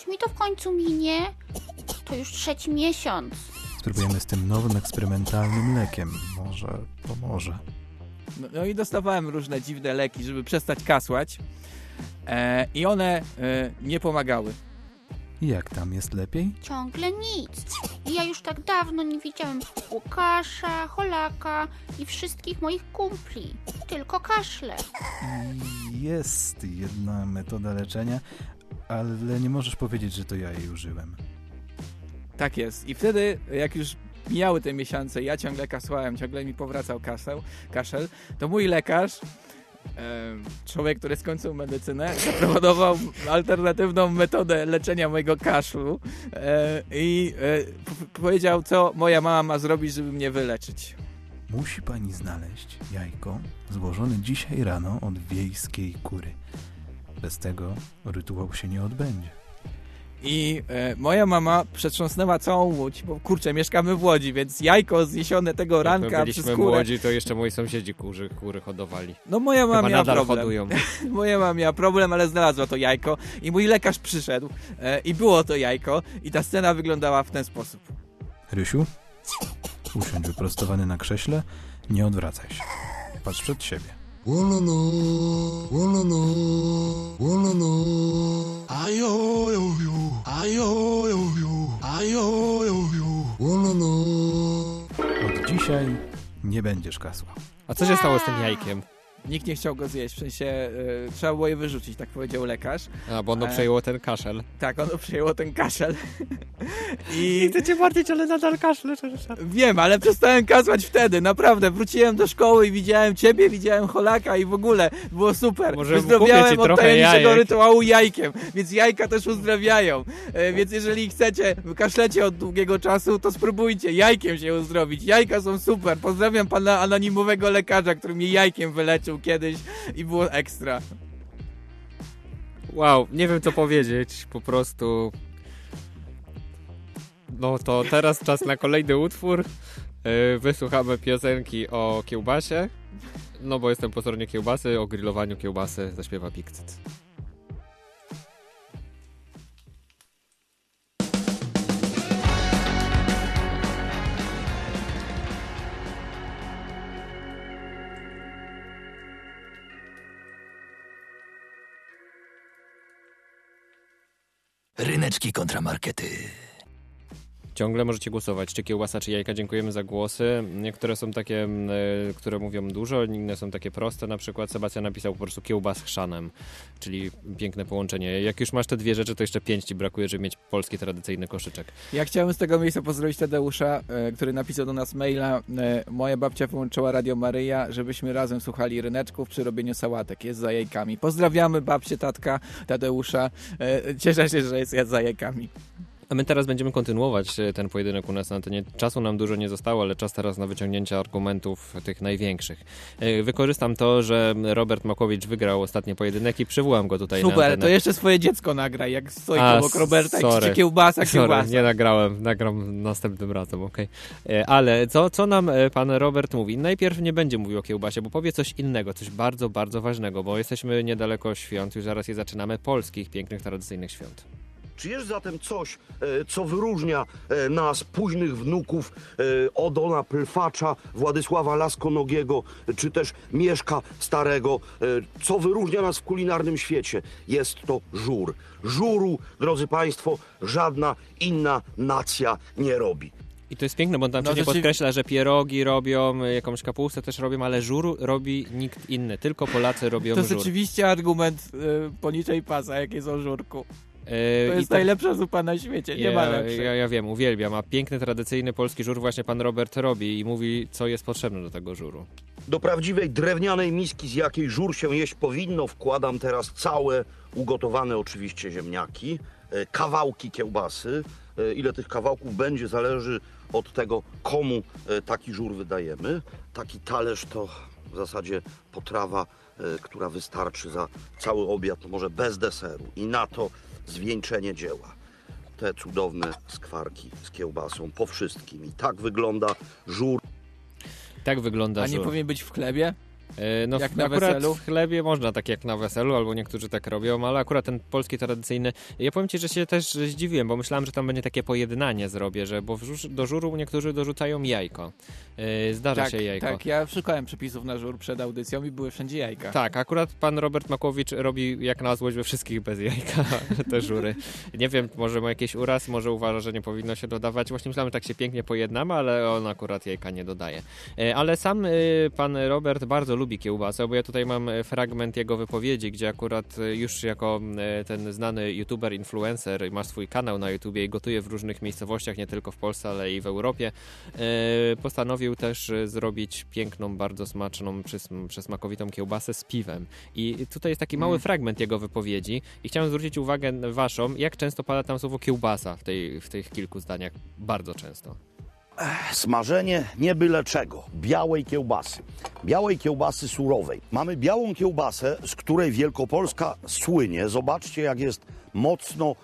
Speaker 18: czy mi to w końcu minie? To już trzeci miesiąc.
Speaker 24: Spróbujemy z tym nowym eksperymentalnym lekiem. Może pomoże.
Speaker 2: No, no i dostawałem różne dziwne leki, żeby przestać kasłać. E, I one e, nie pomagały.
Speaker 24: Jak tam jest lepiej?
Speaker 18: Ciągle nic. I ja już tak dawno nie widziałem Łukasza, Holaka i wszystkich moich kumpli. Tylko kaszle.
Speaker 24: Jest jedna metoda leczenia, ale nie możesz powiedzieć, że to ja jej użyłem.
Speaker 2: Tak jest. I wtedy, jak już mijały te miesiące, ja ciągle kasłałem, ciągle mi powracał kaszel, kaszel to mój lekarz, człowiek, który skończył medycynę, zaproponował alternatywną metodę leczenia mojego kaszlu e, i e, powiedział, co moja mama ma zrobić, żeby mnie wyleczyć.
Speaker 24: Musi pani znaleźć jajko złożone dzisiaj rano od wiejskiej kury. Bez tego rytuał się nie odbędzie.
Speaker 2: I e, moja mama przetrząsnęła całą łódź, bo kurczę, mieszkamy w Łodzi, więc jajko zniesione tego
Speaker 3: Jak
Speaker 2: ranka przez
Speaker 3: byliśmy w
Speaker 2: kurę.
Speaker 3: Łodzi, to jeszcze moi sąsiedzi kurzy, kury hodowali.
Speaker 2: No moja mama
Speaker 3: Chyba
Speaker 2: miała problem.
Speaker 3: hodują.
Speaker 2: moja mama miała problem, ale znalazła to jajko i mój lekarz przyszedł e, i było to jajko i ta scena wyglądała w ten sposób.
Speaker 24: Rysiu, usiądź wyprostowany na krześle, nie odwracaj się. Patrz przed siebie.
Speaker 9: Wololo, wololo, wololo. Wololo.
Speaker 24: Od dzisiaj nie będziesz kasła.
Speaker 3: A co się stało z tym jajkiem?
Speaker 2: Nikt nie chciał go zjeść, w sensie e, trzeba było je wyrzucić, tak powiedział lekarz.
Speaker 3: A, bo ono
Speaker 2: E,
Speaker 3: przejęło ten kaszel.
Speaker 2: Tak, ono przejęło ten kaszel. I...
Speaker 3: Nie chcę cię martwić, ale nadal Ryszard.
Speaker 2: Wiem, ale przestałem kasłać wtedy, naprawdę. Wróciłem do szkoły i widziałem ciebie, widziałem Holaka i w ogóle było super.
Speaker 3: Może ci
Speaker 2: od
Speaker 3: trochę
Speaker 2: tajemniczego rytuału jajkiem, więc jajka też uzdrawiają. E, więc jeżeli chcecie, kaszlecie od długiego czasu, to spróbujcie jajkiem się uzdrowić. Jajka są super. Pozdrawiam pana anonimowego lekarza, który mnie jajkiem wyleczył kiedyś i było ekstra.
Speaker 3: Wow, nie wiem co powiedzieć, po prostu... No to teraz czas na kolejny utwór. Yy, Wysłuchamy piosenki o kiełbasie. No bo jestem po stronie kiełbasy, o grillowaniu kiełbasy zaśpiewa Pikcyt.
Speaker 1: Ryneczki kontramarkety.
Speaker 3: Ciągle możecie głosować, czy kiełbasa, czy jajka. Dziękujemy za głosy. Niektóre są takie, mm, e, które mówią dużo, inne są takie proste. Na przykład Sebastian napisał po prostu kiełba z chrzanem, czyli piękne połączenie. Jak już masz te dwie rzeczy, to jeszcze pięć ci brakuje, żeby mieć polski tradycyjny koszyczek.
Speaker 2: Ja chciałem z tego miejsca pozdrowić Tadeusza, e, który napisał do nas maila. E, moja babcia wyłączyła Radio Maryja, żebyśmy razem słuchali ryneczków przy robieniu sałatek. Jest za jajkami. Pozdrawiamy babcię, tatka, Tadeusza. Cieszę się, że jest za jajkami.
Speaker 3: A my teraz będziemy kontynuować e, ten pojedynek u nas na antenie. Czasu nam dużo nie zostało, ale czas teraz na wyciągnięcie argumentów tych największych. E, Wykorzystam to, że Robert Makowicz wygrał ostatni pojedynek i przywołam go tutaj na
Speaker 2: Super,
Speaker 3: antenę.
Speaker 2: to jeszcze swoje dziecko nagraj, jak stoi
Speaker 3: A,
Speaker 2: obok Roberta i
Speaker 3: sorry.
Speaker 2: krzyczy kiełbasa,
Speaker 3: Sorry,
Speaker 2: kiełbasa.
Speaker 3: nie nagrałem, nagram następnym razem, okej. E, Ale co, co nam pan Robert mówi? Najpierw nie będzie mówił o kiełbasie, bo powie coś innego, coś bardzo, bardzo ważnego, bo jesteśmy niedaleko świąt, już zaraz je zaczynamy, polskich, pięknych, tradycyjnych świąt.
Speaker 25: Czy jest zatem coś, e, co wyróżnia e, nas, późnych wnuków e, Odona Plfacza, Władysława Laskonogiego, czy też Mieszka Starego, co wyróżnia nas w kulinarnym świecie? Jest to żur. Żuru, drodzy Państwo, żadna inna nacja nie robi.
Speaker 3: I to jest piękne, bo on tam
Speaker 2: No, rzeczywiście-
Speaker 3: podkreśla, że pierogi robią, jakąś kapustę też robią, ale żuru robi nikt inny. Tylko Polacy robią
Speaker 2: To
Speaker 3: żur.
Speaker 2: rzeczywiście argument y, poniczej pasa, jak jest o żurku.
Speaker 3: Yy,
Speaker 2: To
Speaker 3: i
Speaker 2: jest
Speaker 3: tak-
Speaker 2: najlepsza zupa na świecie, nie
Speaker 3: ja,
Speaker 2: ma lepszej.
Speaker 3: Ja, ja wiem, uwielbiam, a piękny, tradycyjny polski żur właśnie pan Robert robi i mówi, co jest potrzebne do tego żuru.
Speaker 25: Do prawdziwej drewnianej miski, z jakiej żur się jeść powinno, wkładam teraz całe ugotowane oczywiście ziemniaki, e, kawałki kiełbasy. E, Ile tych kawałków będzie, zależy od tego, komu taki żur wydajemy. Taki talerz to w zasadzie potrawa, która wystarczy za cały obiad, może bez deseru. I na to zwieńczenie dzieła. Te cudowne skwarki z kiełbasą po wszystkim. I tak wygląda żur.
Speaker 3: Tak wygląda
Speaker 2: A nie
Speaker 3: żur.
Speaker 2: powinien być w chlebie?
Speaker 3: E, No
Speaker 2: Jak na
Speaker 3: akurat
Speaker 2: weselu?
Speaker 3: w chlebie można tak jak na weselu, albo niektórzy tak robią, ale akurat ten polski tradycyjny, ja powiem Ci, że się też zdziwiłem, bo myślałem, że tam będzie takie pojednanie zrobię, że bo do żuru niektórzy dorzucają jajko. E, Zdarza
Speaker 2: tak,
Speaker 3: się jajko.
Speaker 2: tak, ja szukałem przepisów na żur przed audycją i były wszędzie jajka.
Speaker 3: Tak, akurat pan Robert Makłowicz robi jak na złość we wszystkich bez jajka te żury. Nie wiem, może ma jakiś uraz, może uważa, że nie powinno się dodawać. Właśnie myślałem, że tak się pięknie pojednamy, ale on akurat jajka nie dodaje. E, Ale sam pan Robert bardzo lubi kiełbasę, bo ja tutaj mam e, fragment jego wypowiedzi, gdzie akurat e, już jako e, ten znany youtuber, influencer, ma swój kanał na YouTubie i gotuje w różnych miejscowościach, nie tylko w Polsce, ale i w Europie, postanowił też zrobić piękną, bardzo smaczną, przesmakowitą kiełbasę z piwem. I tutaj jest taki mały
Speaker 2: Mm.
Speaker 3: fragment jego wypowiedzi i chciałem zwrócić uwagę waszą, jak często pada tam słowo kiełbasa w, tej, w tych kilku zdaniach. Bardzo często.
Speaker 25: Smażenie nie byle czego. Białej kiełbasy. Białej kiełbasy surowej. Mamy białą kiełbasę, z której Wielkopolska słynie. Zobaczcie, jak jest mocno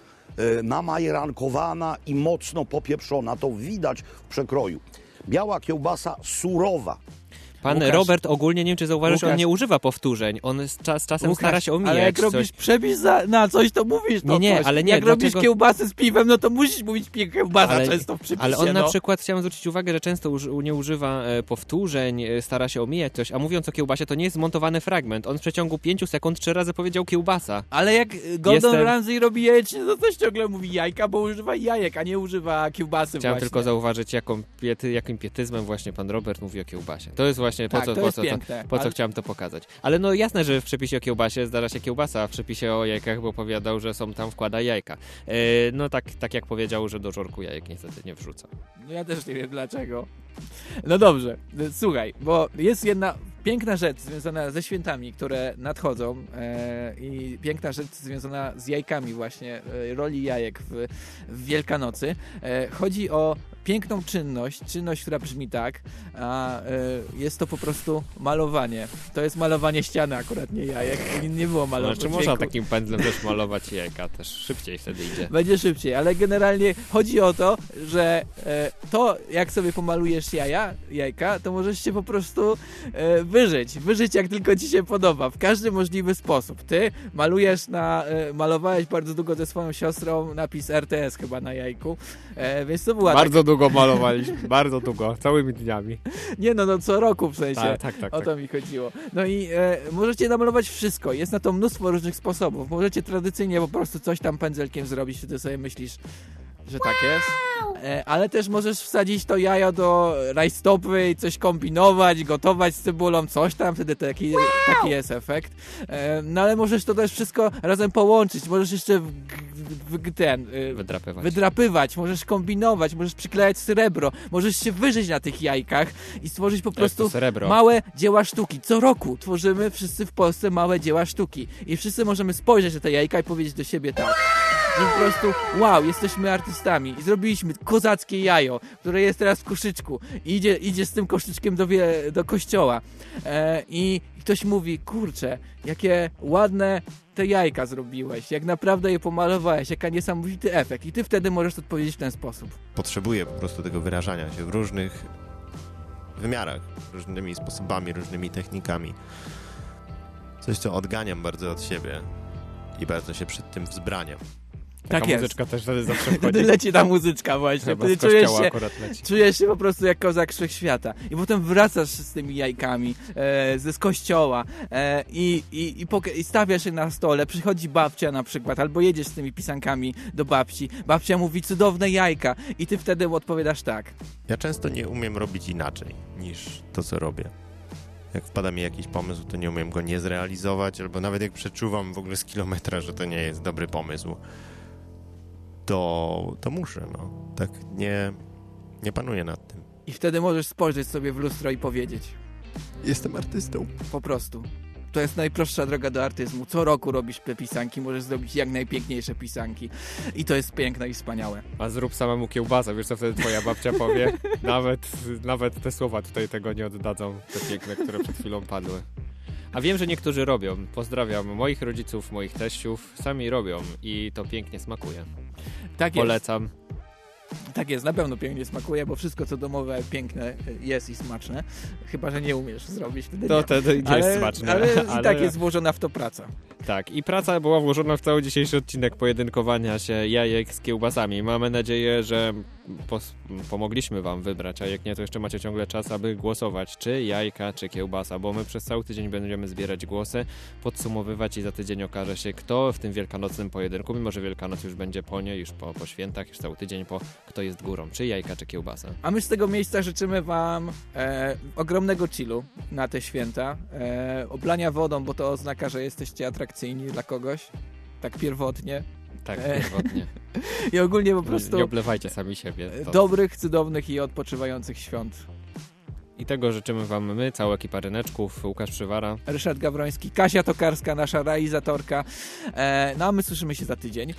Speaker 25: namajerankowana i mocno popieprzona. To widać w przekroju. Biała kiełbasa surowa.
Speaker 3: Pan
Speaker 2: Łukasz-
Speaker 3: Robert ogólnie, nie wiem czy zauważysz, on
Speaker 2: Łukasz-
Speaker 3: nie używa powtórzeń. On z, czas, czasem
Speaker 2: Łukasz,
Speaker 3: stara się omijać
Speaker 2: Ale jak
Speaker 3: coś.
Speaker 2: robisz przepis za, na coś, to mówisz to
Speaker 3: Nie, nie,
Speaker 2: coś.
Speaker 3: ale nie,
Speaker 2: Jak robisz
Speaker 3: dlaczego-
Speaker 2: kiełbasę z piwem, no to musisz mówić kiełbasa
Speaker 3: ale,
Speaker 2: często w przepisie,
Speaker 3: ale on na
Speaker 2: no.
Speaker 3: przykład, chciałem zwrócić uwagę, że często uży, nie używa e, powtórzeń, e, stara się omijać coś, a mówiąc o kiełbasie, to nie jest zmontowany fragment. On w przeciągu pięciu sekund trzy razy powiedział kiełbasa.
Speaker 2: Ale jak Gordon
Speaker 3: Jestem-
Speaker 2: Ramsay robi jajecznicę, to też ciągle mówi jajka, bo używa jajek, a nie używa kiełbasy
Speaker 3: Chciałem
Speaker 2: właśnie.
Speaker 3: tylko zauważyć, jaką piety, jakim pietyzmem właśnie pan Robert mówi o kiełbasie. To jest właśnie po
Speaker 2: Tak,
Speaker 3: co, po co,
Speaker 2: piękne,
Speaker 3: to, po co
Speaker 2: ale-
Speaker 3: chciałem to pokazać. Ale no jasne, że w przepisie o kiełbasie zdarza się kiełbasa, a w przepisie o jajkach bo opowiadał, że są tam wkłada jajka. E, no tak, tak jak powiedział, że do żorku jajek niestety nie wrzuca.
Speaker 2: No ja też nie wiem dlaczego. No dobrze, y, słuchaj, bo jest jedna piękna rzecz związana ze świętami, które nadchodzą e, i piękna rzecz związana z jajkami właśnie, e, roli jajek w, w Wielkanocy. E, chodzi o piękną czynność, czynność, która brzmi tak, a e, jest to po prostu malowanie. To jest malowanie ściany akurat, nie jajek. Nie, nie było malowania.
Speaker 3: Znaczy można takim pędzlem też malować jajka, też szybciej wtedy idzie.
Speaker 2: Będzie szybciej, ale generalnie chodzi o to, że e, to jak sobie pomalujesz jaja, jajka, to możesz się po prostu e, wyżyć. Wyżyć jak tylko ci się podoba, w każdy możliwy sposób. Ty malujesz na, malowałeś bardzo długo ze swoją siostrą napis RTS chyba na jajku, więc to była
Speaker 3: Bardzo
Speaker 2: tak...
Speaker 3: długo malowaliśmy, bardzo długo, całymi dniami.
Speaker 2: Nie no, no co roku w sensie.
Speaker 3: Tak, tak, tak,
Speaker 2: O
Speaker 3: tak.
Speaker 2: to mi chodziło. No i e, możecie namalować wszystko. Jest na to mnóstwo różnych sposobów. Możecie tradycyjnie po prostu coś tam pędzelkiem zrobić, wtedy sobie myślisz, że tak jest. E, ale też możesz wsadzić to jajo do rajstopy i coś kombinować, gotować z cebulą, coś tam, wtedy taki, taki jest efekt. E, no ale możesz to też wszystko razem połączyć. Możesz jeszcze w, w, w ten... y,
Speaker 3: Wydrapywać.
Speaker 2: Wydrapywać, możesz kombinować, możesz przyklejać srebro, możesz się wyżyć na tych jajkach i stworzyć po prostu
Speaker 3: srebro.
Speaker 2: małe dzieła sztuki. Co roku tworzymy wszyscy w Polsce małe dzieła sztuki i wszyscy możemy spojrzeć na te jajka i powiedzieć do siebie tak. Że po prostu wow, jesteśmy artystami i zrobiliśmy kozackie jajo, które jest teraz w koszyczku i idzie, idzie z tym koszyczkiem do, do kościoła e, i ktoś mówi, kurczę, jakie ładne te jajka zrobiłeś, jak naprawdę je pomalowałeś, jaka niesamowity efekt i ty wtedy możesz odpowiedzieć w ten sposób.
Speaker 26: Potrzebuję po prostu tego wyrażania się w różnych wymiarach, różnymi sposobami, różnymi technikami. Coś, co odganiam bardzo od siebie i bardzo się przed tym wzbraniam.
Speaker 3: Taka
Speaker 2: Tak jest.
Speaker 3: muzyczka też wtedy zawsze
Speaker 2: Wtedy
Speaker 3: wchodzi.
Speaker 2: leci ta muzyczka właśnie.
Speaker 3: Chyba
Speaker 2: Wtedy czujesz się,
Speaker 3: akurat leci.
Speaker 2: czujesz się po prostu jak kozak wszechświata. I potem wracasz z tymi jajkami e, ze z kościoła e, i, i, i, poka- i stawiasz je na stole. Przychodzi babcia na przykład, albo jedziesz z tymi pisankami do babci. Babcia mówi cudowne jajka i ty wtedy odpowiadasz tak.
Speaker 26: Ja często nie umiem robić inaczej niż to, co robię. Jak wpada mi jakiś pomysł, to nie umiem go nie zrealizować, albo nawet jak przeczuwam w ogóle z kilometra, że to nie jest dobry pomysł, to, to muszę, no. Tak nie, nie panuję nad tym.
Speaker 2: I wtedy możesz spojrzeć sobie w lustro i powiedzieć.
Speaker 26: Jestem artystą.
Speaker 2: Po prostu. To jest najprostsza droga do artyzmu. Co roku robisz te pisanki, możesz zrobić jak najpiękniejsze pisanki. I to jest piękne i wspaniałe.
Speaker 3: A zrób samemu kiełbasa, wiesz co wtedy twoja babcia powie? Nawet, nawet te słowa tutaj tego nie oddadzą, te piękne, które przed chwilą padły. A wiem, że niektórzy robią. Pozdrawiam moich rodziców, moich teściów. Sami robią i to pięknie smakuje.
Speaker 2: Tak.
Speaker 3: Polecam.
Speaker 2: Tak jest, na pewno pięknie smakuje, bo wszystko co domowe piękne jest i smaczne. Chyba, że nie umiesz zrobić wtedy.
Speaker 3: To
Speaker 2: nie ale,
Speaker 3: jest smaczne,
Speaker 2: Ale, i
Speaker 3: ale-
Speaker 2: tak jest włożona w to praca.
Speaker 3: Tak, i praca była włożona w cały dzisiejszy odcinek pojedynkowania się jajek z kiełbasami. Mamy nadzieję, że pomogliśmy wam wybrać, a jak nie, to jeszcze macie ciągle czas, aby głosować, czy jajka, czy kiełbasa, bo my przez cały tydzień będziemy zbierać głosy, podsumowywać i za tydzień okaże się, kto w tym wielkanocnym pojedynku, mimo że Wielkanoc już będzie po niej, już po, po świętach, już cały tydzień po, kto jest górą, czy jajka, czy kiełbasa.
Speaker 2: A my z tego miejsca życzymy wam e, ogromnego chillu na te święta. E, oblania wodą, bo to oznaka, że jesteście atrakcyjni dla kogoś. Tak pierwotnie.
Speaker 3: Tak,
Speaker 2: E,
Speaker 3: pierwotnie.
Speaker 2: I ogólnie po prostu...
Speaker 3: Nie oblewajcie sami siebie. To-
Speaker 2: Dobrych, cudownych i odpoczywających świąt.
Speaker 3: I tego życzymy wam my, cała ekipa Ryneczków, Łukasz Przywara.
Speaker 2: Ryszard Gawroński, Kasia Tokarska, nasza realizatorka. E, no a my słyszymy się za tydzień.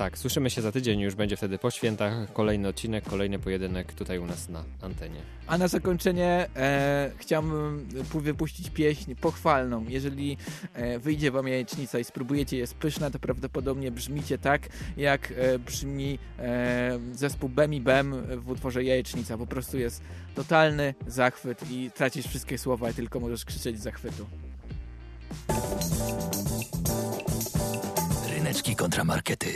Speaker 3: Tak, słyszymy się za tydzień, już będzie wtedy po świętach. Kolejny odcinek, kolejny pojedynek tutaj u nas na antenie.
Speaker 2: A na zakończenie e, chciałbym pu- wypuścić pieśń pochwalną. Jeżeli e, wyjdzie wam jajecznica i spróbujecie, jest pyszna, to prawdopodobnie brzmicie tak, jak e, brzmi e, zespół Bem i Bem w utworze Jajecznica. Po prostu jest totalny zachwyt i tracisz wszystkie słowa i tylko możesz krzyczeć z zachwytu.
Speaker 1: Ryneczki kontramarkety.